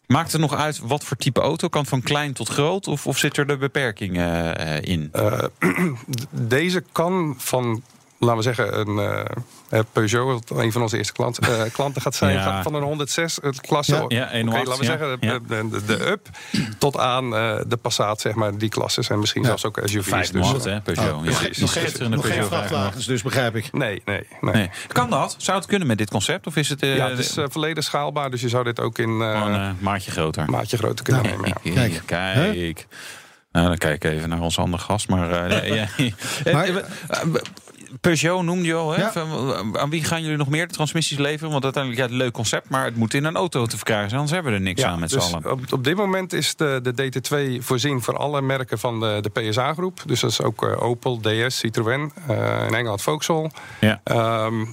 maakt het nog uit wat voor type auto? Kan van klein tot groot? Of, of zit er de beperking eh, in? Eh, (clears throat) deze kan van, laten we zeggen, een eh, Peugeot, wat een van onze eerste klant, eh, (laughs) klanten gaat zijn, Ja. van een 106 het klasse. Ja. Ja, 108, laten we zeggen, Ja. de, de, de up (clears throat) tot aan eh, de Passat, zeg maar, die klasses. En misschien zelfs ook SUV's. 508, Dus, hè, Peugeot. Oh, ja. nog nog geen, nog geen Peugeot 508. vrachtwagens, dus begrijp ik. Nee, nee, nee. Nee. Kan dat? Zou het kunnen met dit concept? Of is het, eh, Ja, het is eh, volledig schaalbaar, dus je zou dit ook in eh, een maatje groter? maatje groter kunnen Nou, nemen. Ja. Kijk. Kijk. Nou, dan kijk ik even naar onze andere gast. Maar, eh. (laughs) Maar- Eh, eh, Peugeot noemde je al. Hè? Ja. Van, Aan wie gaan jullie nog meer de transmissies leveren? Want uiteindelijk, ja, het leuk concept, maar het moet in een auto te verkrijgen zijn. Anders hebben we er niks aan met dus z'n allen. op, op dit moment is de, de DT2 voorzien voor alle merken van de, de PSA-groep. Dus dat is ook eh, Opel, DS, Citroën, eh, in Engeland Vauxhall. Ja. Ehm,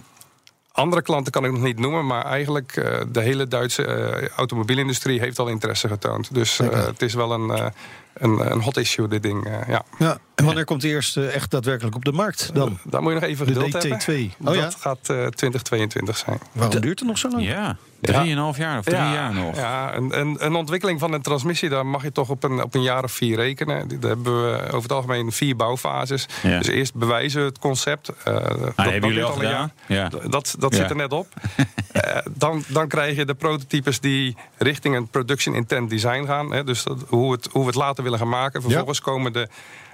andere klanten kan ik nog niet noemen, maar eigenlijk eh, de hele Duitse automobielindustrie heeft al interesse getoond. Dus het is wel een, een, een hot issue, dit ding. eh, ja. Ja. En wanneer komt die eerste echt daadwerkelijk op de markt dan? Daar moet je nog even De geduld hebben. DT2. Oh dat ja? gaat eh 2022 zijn. Waarom duurt het nog zo lang? Ja, drieënhalf jaar of drie ja, jaar nog. Ja, een, een, een ontwikkeling van een transmissie, daar mag je toch op een, op een jaar of vier rekenen. Daar hebben we over het algemeen vier bouwfases. Ja. Dus eerst bewijzen we het concept. eh, dat, dat hebben jullie al een gedaan? jaar. Ja. Dat, dat Ja. zit er net op. (laughs) Eh, dan, dan krijg je de prototypes die richting een production intent design gaan. Hè, dus dat, hoe, het, hoe we het later willen gaan maken. Vervolgens komen de,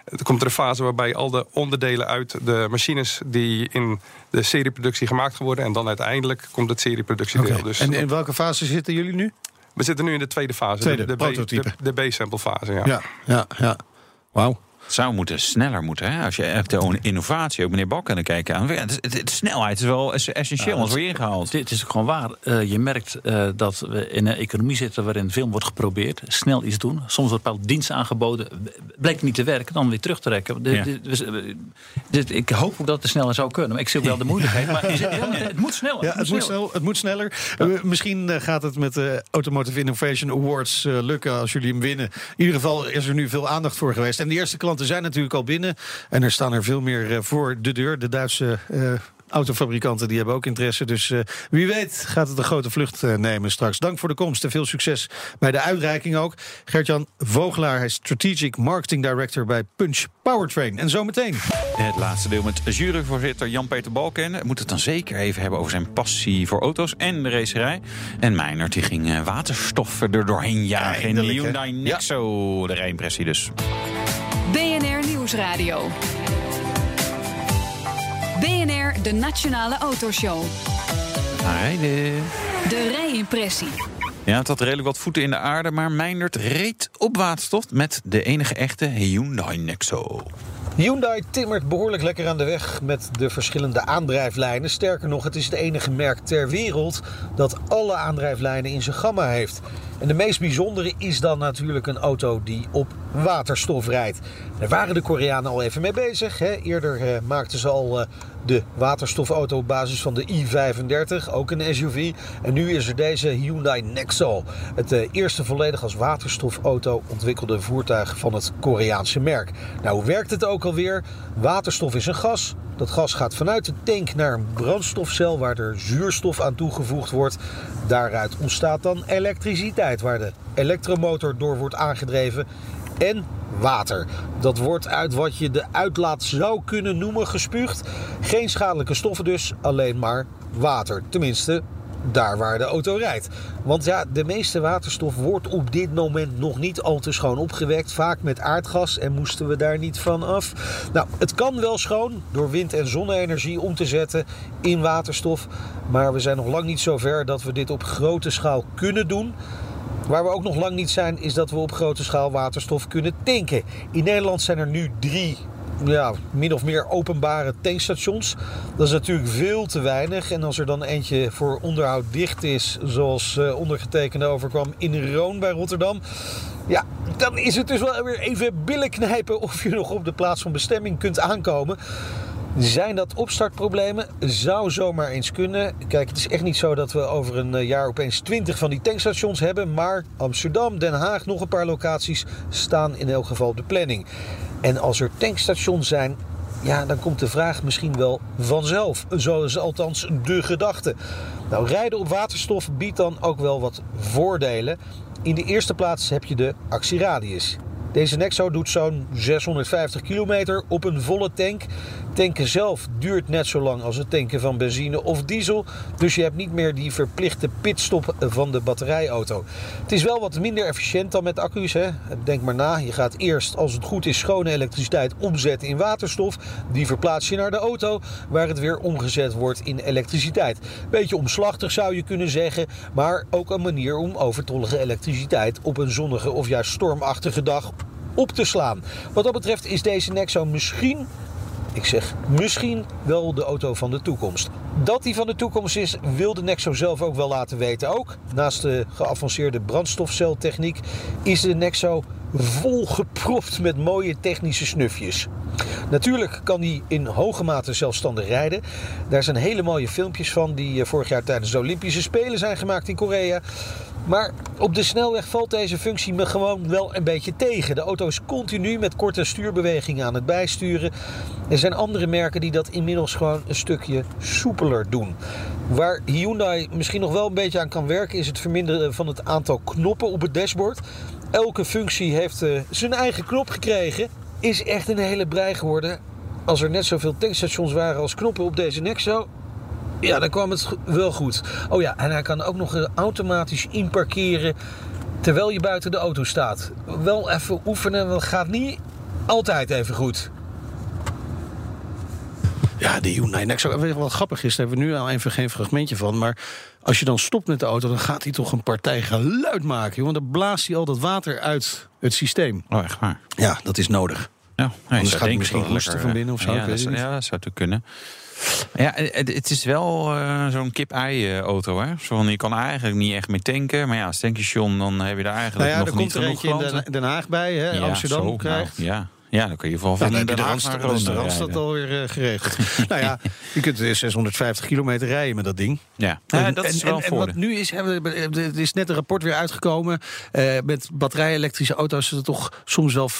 er komt er een fase waarbij al de onderdelen uit de machines die in de serieproductie gemaakt worden. En dan uiteindelijk komt het serieproductiedeel. Oké. Dus En in welke fase zitten jullie nu? we zitten nu in de tweede fase. Tweede, de, de, B- prototype. de, de B-sample fase, ja. Ja, ja, ja. Wauw. Het zou moeten sneller moeten. Hè? Als je echt de innovatie, ook meneer Balken kijken aan. Het- snelheid is wel es- essentieel, anders word je ingehaald. Dit is gewoon waar. Eh, je merkt eh, dat we in een economie zitten waarin veel wordt geprobeerd. Snel iets doen. Soms wordt bepaalde diensten aangeboden. Blijkt niet te werken, dan weer terugtrekken. De- Ja. de- dus, eh, dit- ik hoop ook dat het sneller zou kunnen. Maar ik zie ook wel de moeilijkheid. Maar het moet sneller. Ja, het moet, snel, het moet sneller. Misschien eh, gaat het met de Automotive Innovation Awards lukken als jullie hem winnen. In ieder geval is er nu veel aandacht voor geweest. En de eerste klanten zijn natuurlijk al binnen. En er staan er veel meer eh, voor de deur. De Duitse eh, autofabrikanten die hebben ook interesse. Dus eh, wie weet gaat het een grote vlucht nemen straks. Dank voor de komst en veel succes bij de uitreiking ook. Gertjan Vogelaar, hij is Strategic Marketing Director bij Punch Powertrain. En zometeen. Het laatste deel met juryvoorzitter Jan-Peter Balken. We moeten het dan zeker even hebben over zijn passie voor auto's en de racerij. En Meinert die ging waterstof er doorheen jagen in de? Hyundai Nexo. De rijimpressie dus. BNR Nieuwsradio. BNR, de Nationale Autoshow. Rijden. De rijimpressie. Ja, het had redelijk wat voeten in de aarde, maar Meindert reed op waterstof met de enige echte Hyundai Nexo. Hyundai timmert behoorlijk lekker aan de weg met de verschillende aandrijflijnen. Sterker nog, het is het enige merk ter wereld dat alle aandrijflijnen in zijn gamma heeft. En de meest bijzondere is dan natuurlijk een auto die op waterstof rijdt. Daar waren de Koreanen al even mee bezig. Hè. Eerder eh, maakten ze al eh, de waterstofauto op basis van de i35, ook een SUV. En nu is er deze Hyundai Nexo. Het eh, eerste volledig als waterstofauto ontwikkelde voertuig van het Koreaanse merk. Nou, hoe werkt het ook alweer? Waterstof is een gas. Dat gas gaat vanuit de tank naar een brandstofcel waar er zuurstof aan toegevoegd wordt. Daaruit ontstaat dan elektriciteit waar de elektromotor door wordt aangedreven. En water. Dat wordt uit wat je de uitlaat zou kunnen noemen gespuugd. Geen schadelijke stoffen dus, alleen maar water. Tenminste, daar waar de auto rijdt. Want ja, de meeste waterstof wordt op dit moment nog niet al te schoon opgewekt. Vaak met aardgas en moesten we daar niet van af. Nou, het kan wel schoon door wind- en zonne-energie om te zetten in waterstof. Maar we zijn nog lang niet zo ver dat we dit op grote schaal kunnen doen. Waar we ook nog lang niet zijn, is dat we op grote schaal waterstof kunnen tanken. In Nederland zijn er nu drie ja, min of meer openbare tankstations. Dat is natuurlijk veel te weinig. En als er dan eentje voor onderhoud dicht is, zoals uh, ondergetekende overkwam in Roon bij Rotterdam. Ja, dan is het dus wel weer even billen knijpen of je nog op de plaats van bestemming kunt aankomen. Zijn dat opstartproblemen? Zou zomaar eens kunnen. Kijk, het is echt niet zo dat we over een eh, jaar opeens 20 van die tankstations hebben. Maar Amsterdam, Den Haag, nog een paar locaties staan in elk geval op de planning. En als er tankstations zijn, ja, dan komt de vraag misschien wel vanzelf. Zo is althans de gedachte. Nou, rijden op waterstof biedt dan ook wel wat voordelen. In de eerste plaats heb je de actieradius. Deze Nexo doet zo'n 650 kilometer op een volle tank. Tanken zelf duurt net zo lang als het tanken van benzine of diesel. Dus je hebt niet meer die verplichte pitstop van de batterijauto. Het is wel wat minder efficiënt dan met accu's. Hè? Denk maar na. Je gaat eerst, als het goed is, schone elektriciteit omzetten in waterstof. Die verplaats je naar de auto, waar het weer omgezet wordt in elektriciteit. Beetje omslachtig zou je kunnen zeggen. Maar ook een manier om overtollige elektriciteit op een zonnige of juist stormachtige dag op te slaan. Wat dat betreft is deze Nexo misschien ik zeg misschien wel de auto van de toekomst. Dat die van de toekomst is, wil de Nexo zelf ook wel laten weten. Ook naast de geavanceerde brandstofceltechniek is de Nexo volgepropt met mooie technische snufjes. Natuurlijk kan hij in hoge mate zelfstandig rijden. Daar zijn hele mooie filmpjes van die eh, vorig jaar tijdens de Olympische Spelen zijn gemaakt in Korea. Maar op de snelweg valt deze functie me gewoon wel een beetje tegen. De auto is continu met korte stuurbewegingen aan het bijsturen. Er zijn andere merken die dat inmiddels gewoon een stukje soepeler doen. Waar Hyundai misschien nog wel een beetje aan kan werken, is het verminderen van het aantal knoppen op het dashboard. Elke functie heeft uh, zijn eigen knop gekregen. Is echt een hele brei geworden. Als er net zoveel tankstations waren als knoppen op deze Nexo, ja, dan kwam het wel goed. Oh ja, en hij kan ook nog automatisch inparkeren terwijl je buiten de auto staat. Wel even oefenen, want het gaat niet altijd even goed. Ja, die Hyundai Nexo. Wat grappig is, daar hebben we nu al even geen fragmentje van. Maar als je dan stopt met de auto, dan gaat hij toch een partij geluid maken. Want dan blaast hij al dat water uit het systeem. Oh, echt waar? Ja, dat is nodig. Ja, Anders gaat hij misschien hoesten van binnen of zo. Ja, dat, ja, dat zou te kunnen. Ja, het is wel uh, zo'n kip-ei-auto. hè? Zo van, je kan eigenlijk niet echt mee tanken. Maar ja, als tankstation, dan heb je daar eigenlijk nou nog niet genoeg klanten. Er komt er in Den Haag bij, hè? Ja, Amsterdam zo, krijgt. Nou, ja. Ja, dan kun je van van ja, de Randstad, de, de Randstad alweer uh, geregeld. (laughs) nou ja, je kunt 650 kilometer rijden met dat ding. Ja, en, ja dat is en, wel en, en wat nu is, er is net een rapport weer uitgekomen. Uh, met batterij-elektrische auto's er toch soms wel 50%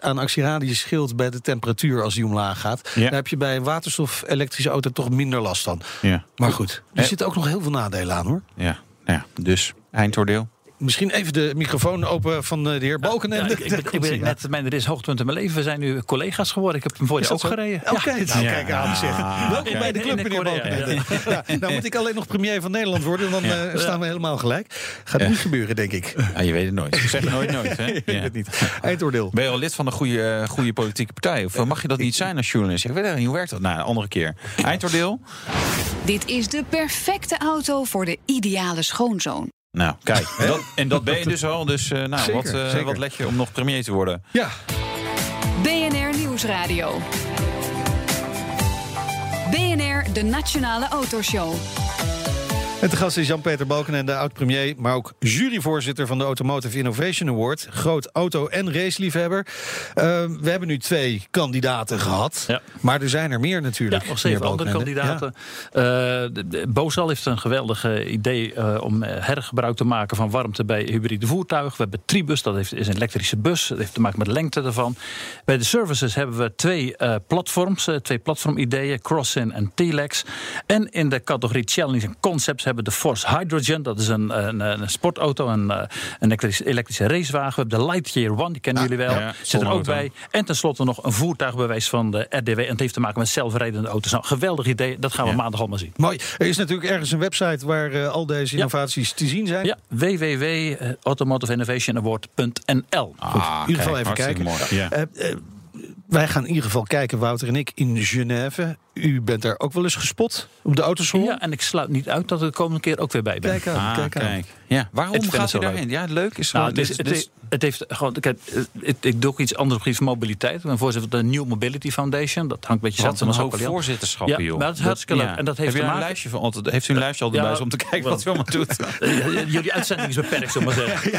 aan actieradius scheelt bij de temperatuur als die omlaag gaat. Ja. Daar heb je bij een waterstof-elektrische auto toch minder last van. Ja. Maar goed, er zitten ook nog heel veel nadelen aan hoor. Ja, ja. dus eindoordeel. Misschien even de microfoon open van de heer Balkenende. Ja, ik, ik, (laughs) ik, ben net mijn er is hoogtepunt in mijn leven. We zijn nu collega's geworden. Ik heb hem voor je ook zo? gereden. Oké, okay, nou, ja. kijk aan zeg. Welkom Ja. bij de club, In de meneer Balkenende. (laughs) Ja. nou moet ik alleen nog premier van Nederland worden. Dan eh, staan we helemaal gelijk. Gaat niet gebeuren, denk ik. Ja, je weet het nooit. (laughs) Je zegt nooit nooit. Hè? Ik weet het niet. Eindoordeel. Ben je al lid van een goede, eh, goede politieke partij? Of mag je dat niet zijn als journalist? Ik weet het niet. Hoe werkt dat? Nou, een andere keer. Eindoordeel? Dit is de perfecte auto voor de ideale schoonzoon. Nou, kijk. En dat, en dat ben je dus al. Dus eh, nou, Zeker, wat, eh, zeker. wat let je om nog premier te worden? Ja, BNR Nieuwsradio. BNR, de Nationale Autoshow. En te gast is Jan-Peter Balkenende, de oud-premier... maar ook juryvoorzitter van de Automotive Innovation Award. Groot auto- en raceliefhebber. Uh, we hebben nu twee kandidaten gehad. Ja. Maar er zijn er meer natuurlijk. Ja, nog zeven andere kandidaten. Eh, Bozal heeft een geweldig idee eh, om hergebruik te maken van warmte bij hybride voertuigen. We hebben Tribus, dat heeft, is een elektrische bus. Dat heeft te maken met de lengte ervan. Bij de services hebben we twee platforms, twee platformideeën, Crossin en Telex. En in de categorie Challenge en Concepts hebben we de Force Hydrogen. Dat is een, een, een sportauto, een, eh, een elektrische, elektrische racewagen. We hebben de Lightyear One, die kennen jullie wel. ja, Zit er ook bij. En tenslotte nog een voertuigbewijs van de RDW. En het heeft te maken met zelfrijdende auto's. Nou, geweldig idee. Dat gaan we Ja. maandag allemaal zien. Mooi. Er is natuurlijk ergens een website waar eh, al deze innovaties te zien zijn. Ja, www.automotiveinnovationaward.nl. Goed, in ieder geval even kijken. Mooi. Ja. Eh, eh, wij gaan in ieder geval kijken, Wouter en ik, in Genève. U bent daar ook wel eens gespot op de autosalon. Ja, en ik sluit niet uit dat ik de komende keer ook weer bij ben. Kijk aan, Ah, kijk aan. kijk. Ja, waarom gaat zo daarheen? Ja, leuk is Nou, het, is, dit- het, is- het heeft gewoon. Kijk, eh, het- ik doe ook iets anders op van mobiliteit. Ik ben voorzitter van de New Mobility Foundation. Dat hangt een beetje Wat een met hoog Sokolian. voorzitterschap, Ja, joh. maar dat is hartstikke leuk. En dat heeft Heb je een lijstje van altijd? Heeft u een lijstje altijd Ja, bij zich om te kijken wat u allemaal doet? (laughs) Jullie uitzending is beperkt, zullen we maar zeggen.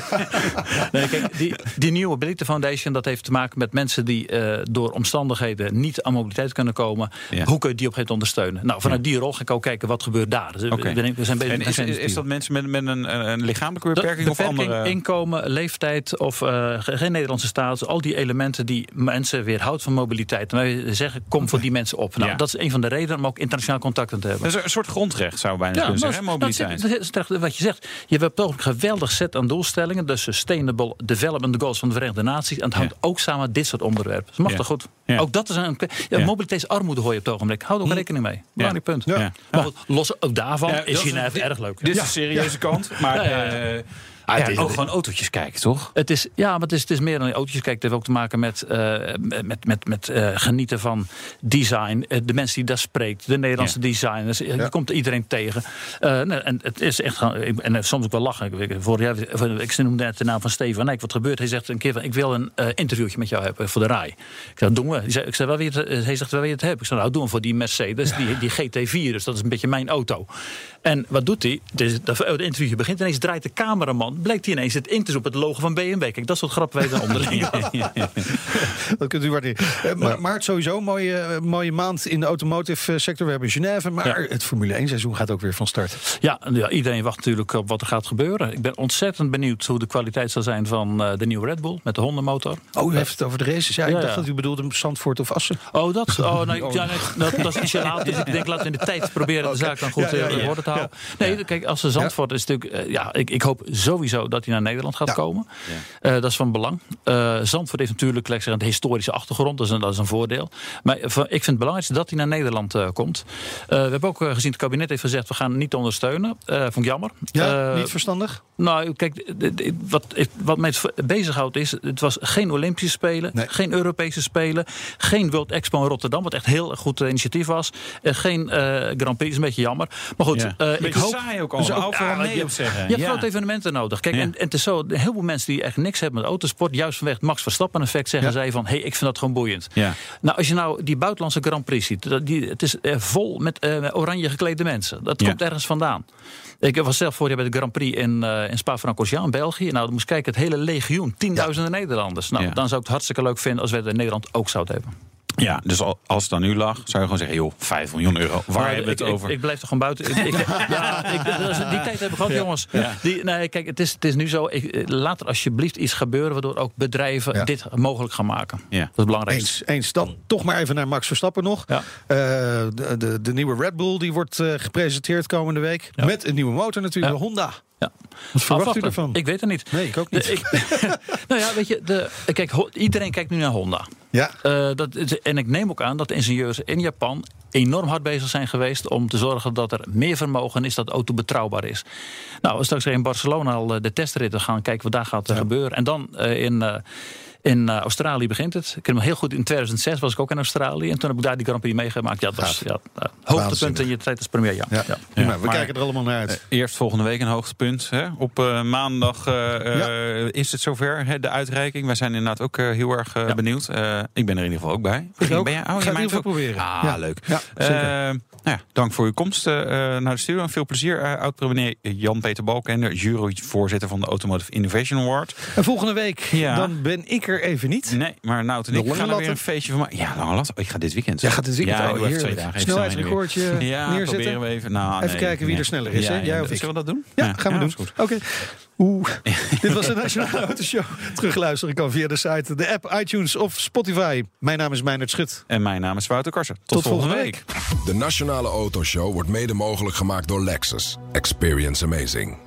(laughs) Nee, kijk, die, die New Mobility Foundation dat heeft te maken met mensen die eh, door omstandigheden niet aan mobiliteit kunnen komen. Ja. Hoe kun je die op een gegeven moment ondersteunen? Nou, vanuit die rol ga ik ook kijken wat gebeurt daar. Dus, we, we zijn bezig En is, een is, is dat mensen met, met een, een lichamelijke beperking, of beperking, andere? inkomen, leeftijd of eh, ge- geen Nederlandse status. Al die elementen die mensen weerhoudt van mobiliteit. En wij zeggen, kom voor die mensen op. Nou, Ja. Dat is een van de redenen om ook internationaal contacten te hebben. Dat is een soort grondrecht, zou bijna kunnen maar zeggen, hè, mobiliteit. Dat is, dat is wat je zegt. Je hebt toch een geweldig set aan doelstellingen. De Sustainable Development Goals van de Verenigde Naties. En het hangt ook samen met dit soort onderwerpen. Dat mag Ja. toch goed? Ja. Ook dat is een. Ja, Ja. Mobiliteitsarmoede hoor je op het ogenblik. Houd ook rekening mee. Belangrijk punt. Ja. Ja. Maar goed, los ook daarvan Ja, is Genève erg leuk. Dit is de serieuze kant, maar Ja, ja, ja. eh, Ah, ja, ook gewoon autootjes kijken, toch? Het is, ja, maar het is, het is meer dan autootjes. Kijk, het heeft ook te maken met, eh, met, met, met eh, genieten van design. Eh, de mensen die daar spreekt, de Nederlandse designers. Je komt iedereen tegen. Eh, nee, en het is echt. En soms ook wel lachen. Ik, vorig jaar, ik noemde net de naam van Steven Nijk. Wat gebeurt? Hij zegt een keer van: Ik wil een eh, interviewtje met jou hebben voor de RAI. Ik zei: Dat doen we. Zei, ik zei, wel het, hij zegt: Waar wil je het hebben? Ik zei: Nou, doen we voor die Mercedes, die, die GT4. Dus dat is een beetje mijn auto. En wat doet hij? Dus dat het interviewje begint. Ineens draait de cameraman. Blijkt hij ineens het in te zoeken op het logo van BMW. Kijk, dat soort grappen weten we onderling. (laughs) Dat kunt u waarderen. Eh, maar, maar het sowieso een mooie, eh, mooie maand in de automotive eh, sector. We hebben Genève, maar Ja. het Formule 1 seizoen gaat ook weer van start. Ja, ja, iedereen wacht natuurlijk op wat er gaat gebeuren. Ik ben ontzettend benieuwd hoe de kwaliteit zal zijn van eh, de nieuwe Red Bull met de Honda-motor. Oh, u heeft het over de races. Ja, ik Ja, dacht dat u bedoelde Zandvoort of Assen. Oh, dat, oh, nee, (laughs) ja, nee, dat, dat is ietsje laat. Dus ik denk, laten we in de tijd proberen de zaak dan goed Ja, ja, in te houden. Nee, kijk, als ze Zandvoort is natuurlijk... ja, ik, ik hoop sowieso dat hij naar Nederland gaat Ja. komen. Eh, dat is van belang. Eh, Zandvoort heeft natuurlijk zeggen, een historische achtergrond. Dat is een, dat is een voordeel. Maar eh, ik vind het belangrijkste dat hij naar Nederland eh, komt. Eh, we hebben ook gezien, het kabinet heeft gezegd... we gaan het niet ondersteunen. Eh vond ik jammer. Ja, niet verstandig? nou, kijk, wat, wat mij bezighoudt is... het was geen Olympische Spelen, Nee. geen Europese Spelen... geen World Expo in Rotterdam, wat echt heel goed initiatief was. Geen eh, Grand Prix, is een beetje jammer. Maar goed, Ja. eh, ik hoop... saai ook al. Dus Overal ja, nee je- op zeggen. Je hebt Ja. grote evenementen nodig. Kijk, Ja. en, en het is zo, heel veel mensen die echt niks hebben met autosport... juist vanwege het Max Verstappen effect zeggen zij van... hé, hey, ik vind dat gewoon boeiend. Ja. Nou, als je nou die buitenlandse Grand Prix ziet... dat- Die, het is eh, vol met eh, oranje geklede mensen. Dat komt ergens vandaan. Ik was zelf vorig jaar bij de Grand Prix in, eh in Spa-Francorchamps in België. Nou, dan moest ik kijken, het hele legioen, tienduizenden Nederlanders. Nou, dan zou ik het hartstikke leuk vinden als we het in Nederland ook zouden hebben. Ja, dus al- als het dan nu lag, zou je gewoon zeggen, joh, 5 miljoen euro. Waar hebben we het ik, over? Ik, ik blijf er gewoon buiten. Ik, ik- (laughs) ja, is- die tijd hebben we gehad, jongens. Die, nee, kijk, het is, het is nu zo. Ik, laat er alsjeblieft iets gebeuren waardoor ook bedrijven Ja. dit mogelijk gaan maken. Ja. Dat is belangrijk. Eens, eens. Dan toch maar even naar Max Verstappen nog. Ja. Eh, de, de, de nieuwe Red Bull die wordt eh, gepresenteerd komende week. Ja. Met een nieuwe motor natuurlijk, Ja. de Honda. Ja. Wat verwacht u ervan? Ik weet het niet. Nee, ik ook niet. De- ik- (laughs) nou ja, weet je, de, kijk, iedereen kijkt nu naar Honda. Ja, Eh, dat, en ik neem ook aan dat de ingenieurs in Japan enorm hard bezig zijn geweest om te zorgen dat er meer vermogen is, dat de auto betrouwbaar is. Nou, straks in Barcelona al eh, de testritten gaan kijken wat daar gaat gebeuren. En dan eh, in, eh, In uh, Australië begint het. Ik ken hem heel goed. In 2006 was ik ook in Australië. En toen heb ik daar die Grand Prix meegemaakt. Ja, dat was ja, uh, hoogtepunt in je tijd als premier. Ja. ja. ja. ja. we maar, kijken er allemaal naar uit. Uh, eerst volgende week een hoogtepunt. Hè? Op maandag is het zover, hè, de uitreiking. Wij zijn inderdaad ook heel erg benieuwd. ik ben er in ieder geval ook bij. Ik ook. Ben jij, oh, Ga je het proberen. Ah, leuk. nou ja, dank voor uw komst naar de studio. En veel plezier, uh, oud-premier Jan-Peter Balkenende, juryvoorzitter van de Automotive Innovation Award. En volgende week, ja. dan ben ik er even niet. Nee, maar nou en ik gaan er weer een feestje van maken. Ja, lange lat. Ik ga dit weekend. Ja, gaat dit weekend. Ja, oh, even twee dagen. Snelheidsrecordje ja, neerzetten. proberen we even. Nou, even nee, kijken wie nee. er sneller is. Ja, hè? Jij ja, of ik? Zullen we dat doen? Ja, gaan we doen. goed. Oké. Okay. Oeh. (laughs) Dit was de Nationale Autoshow. Terugluisteren kan via de site, de app, iTunes of Spotify. Mijn naam is Meijnerd Schut. En mijn naam is Wouter Karsen. Tot, Tot volgende, volgende week. De Nationale Autoshow wordt mede mogelijk gemaakt door Lexus. Experience amazing.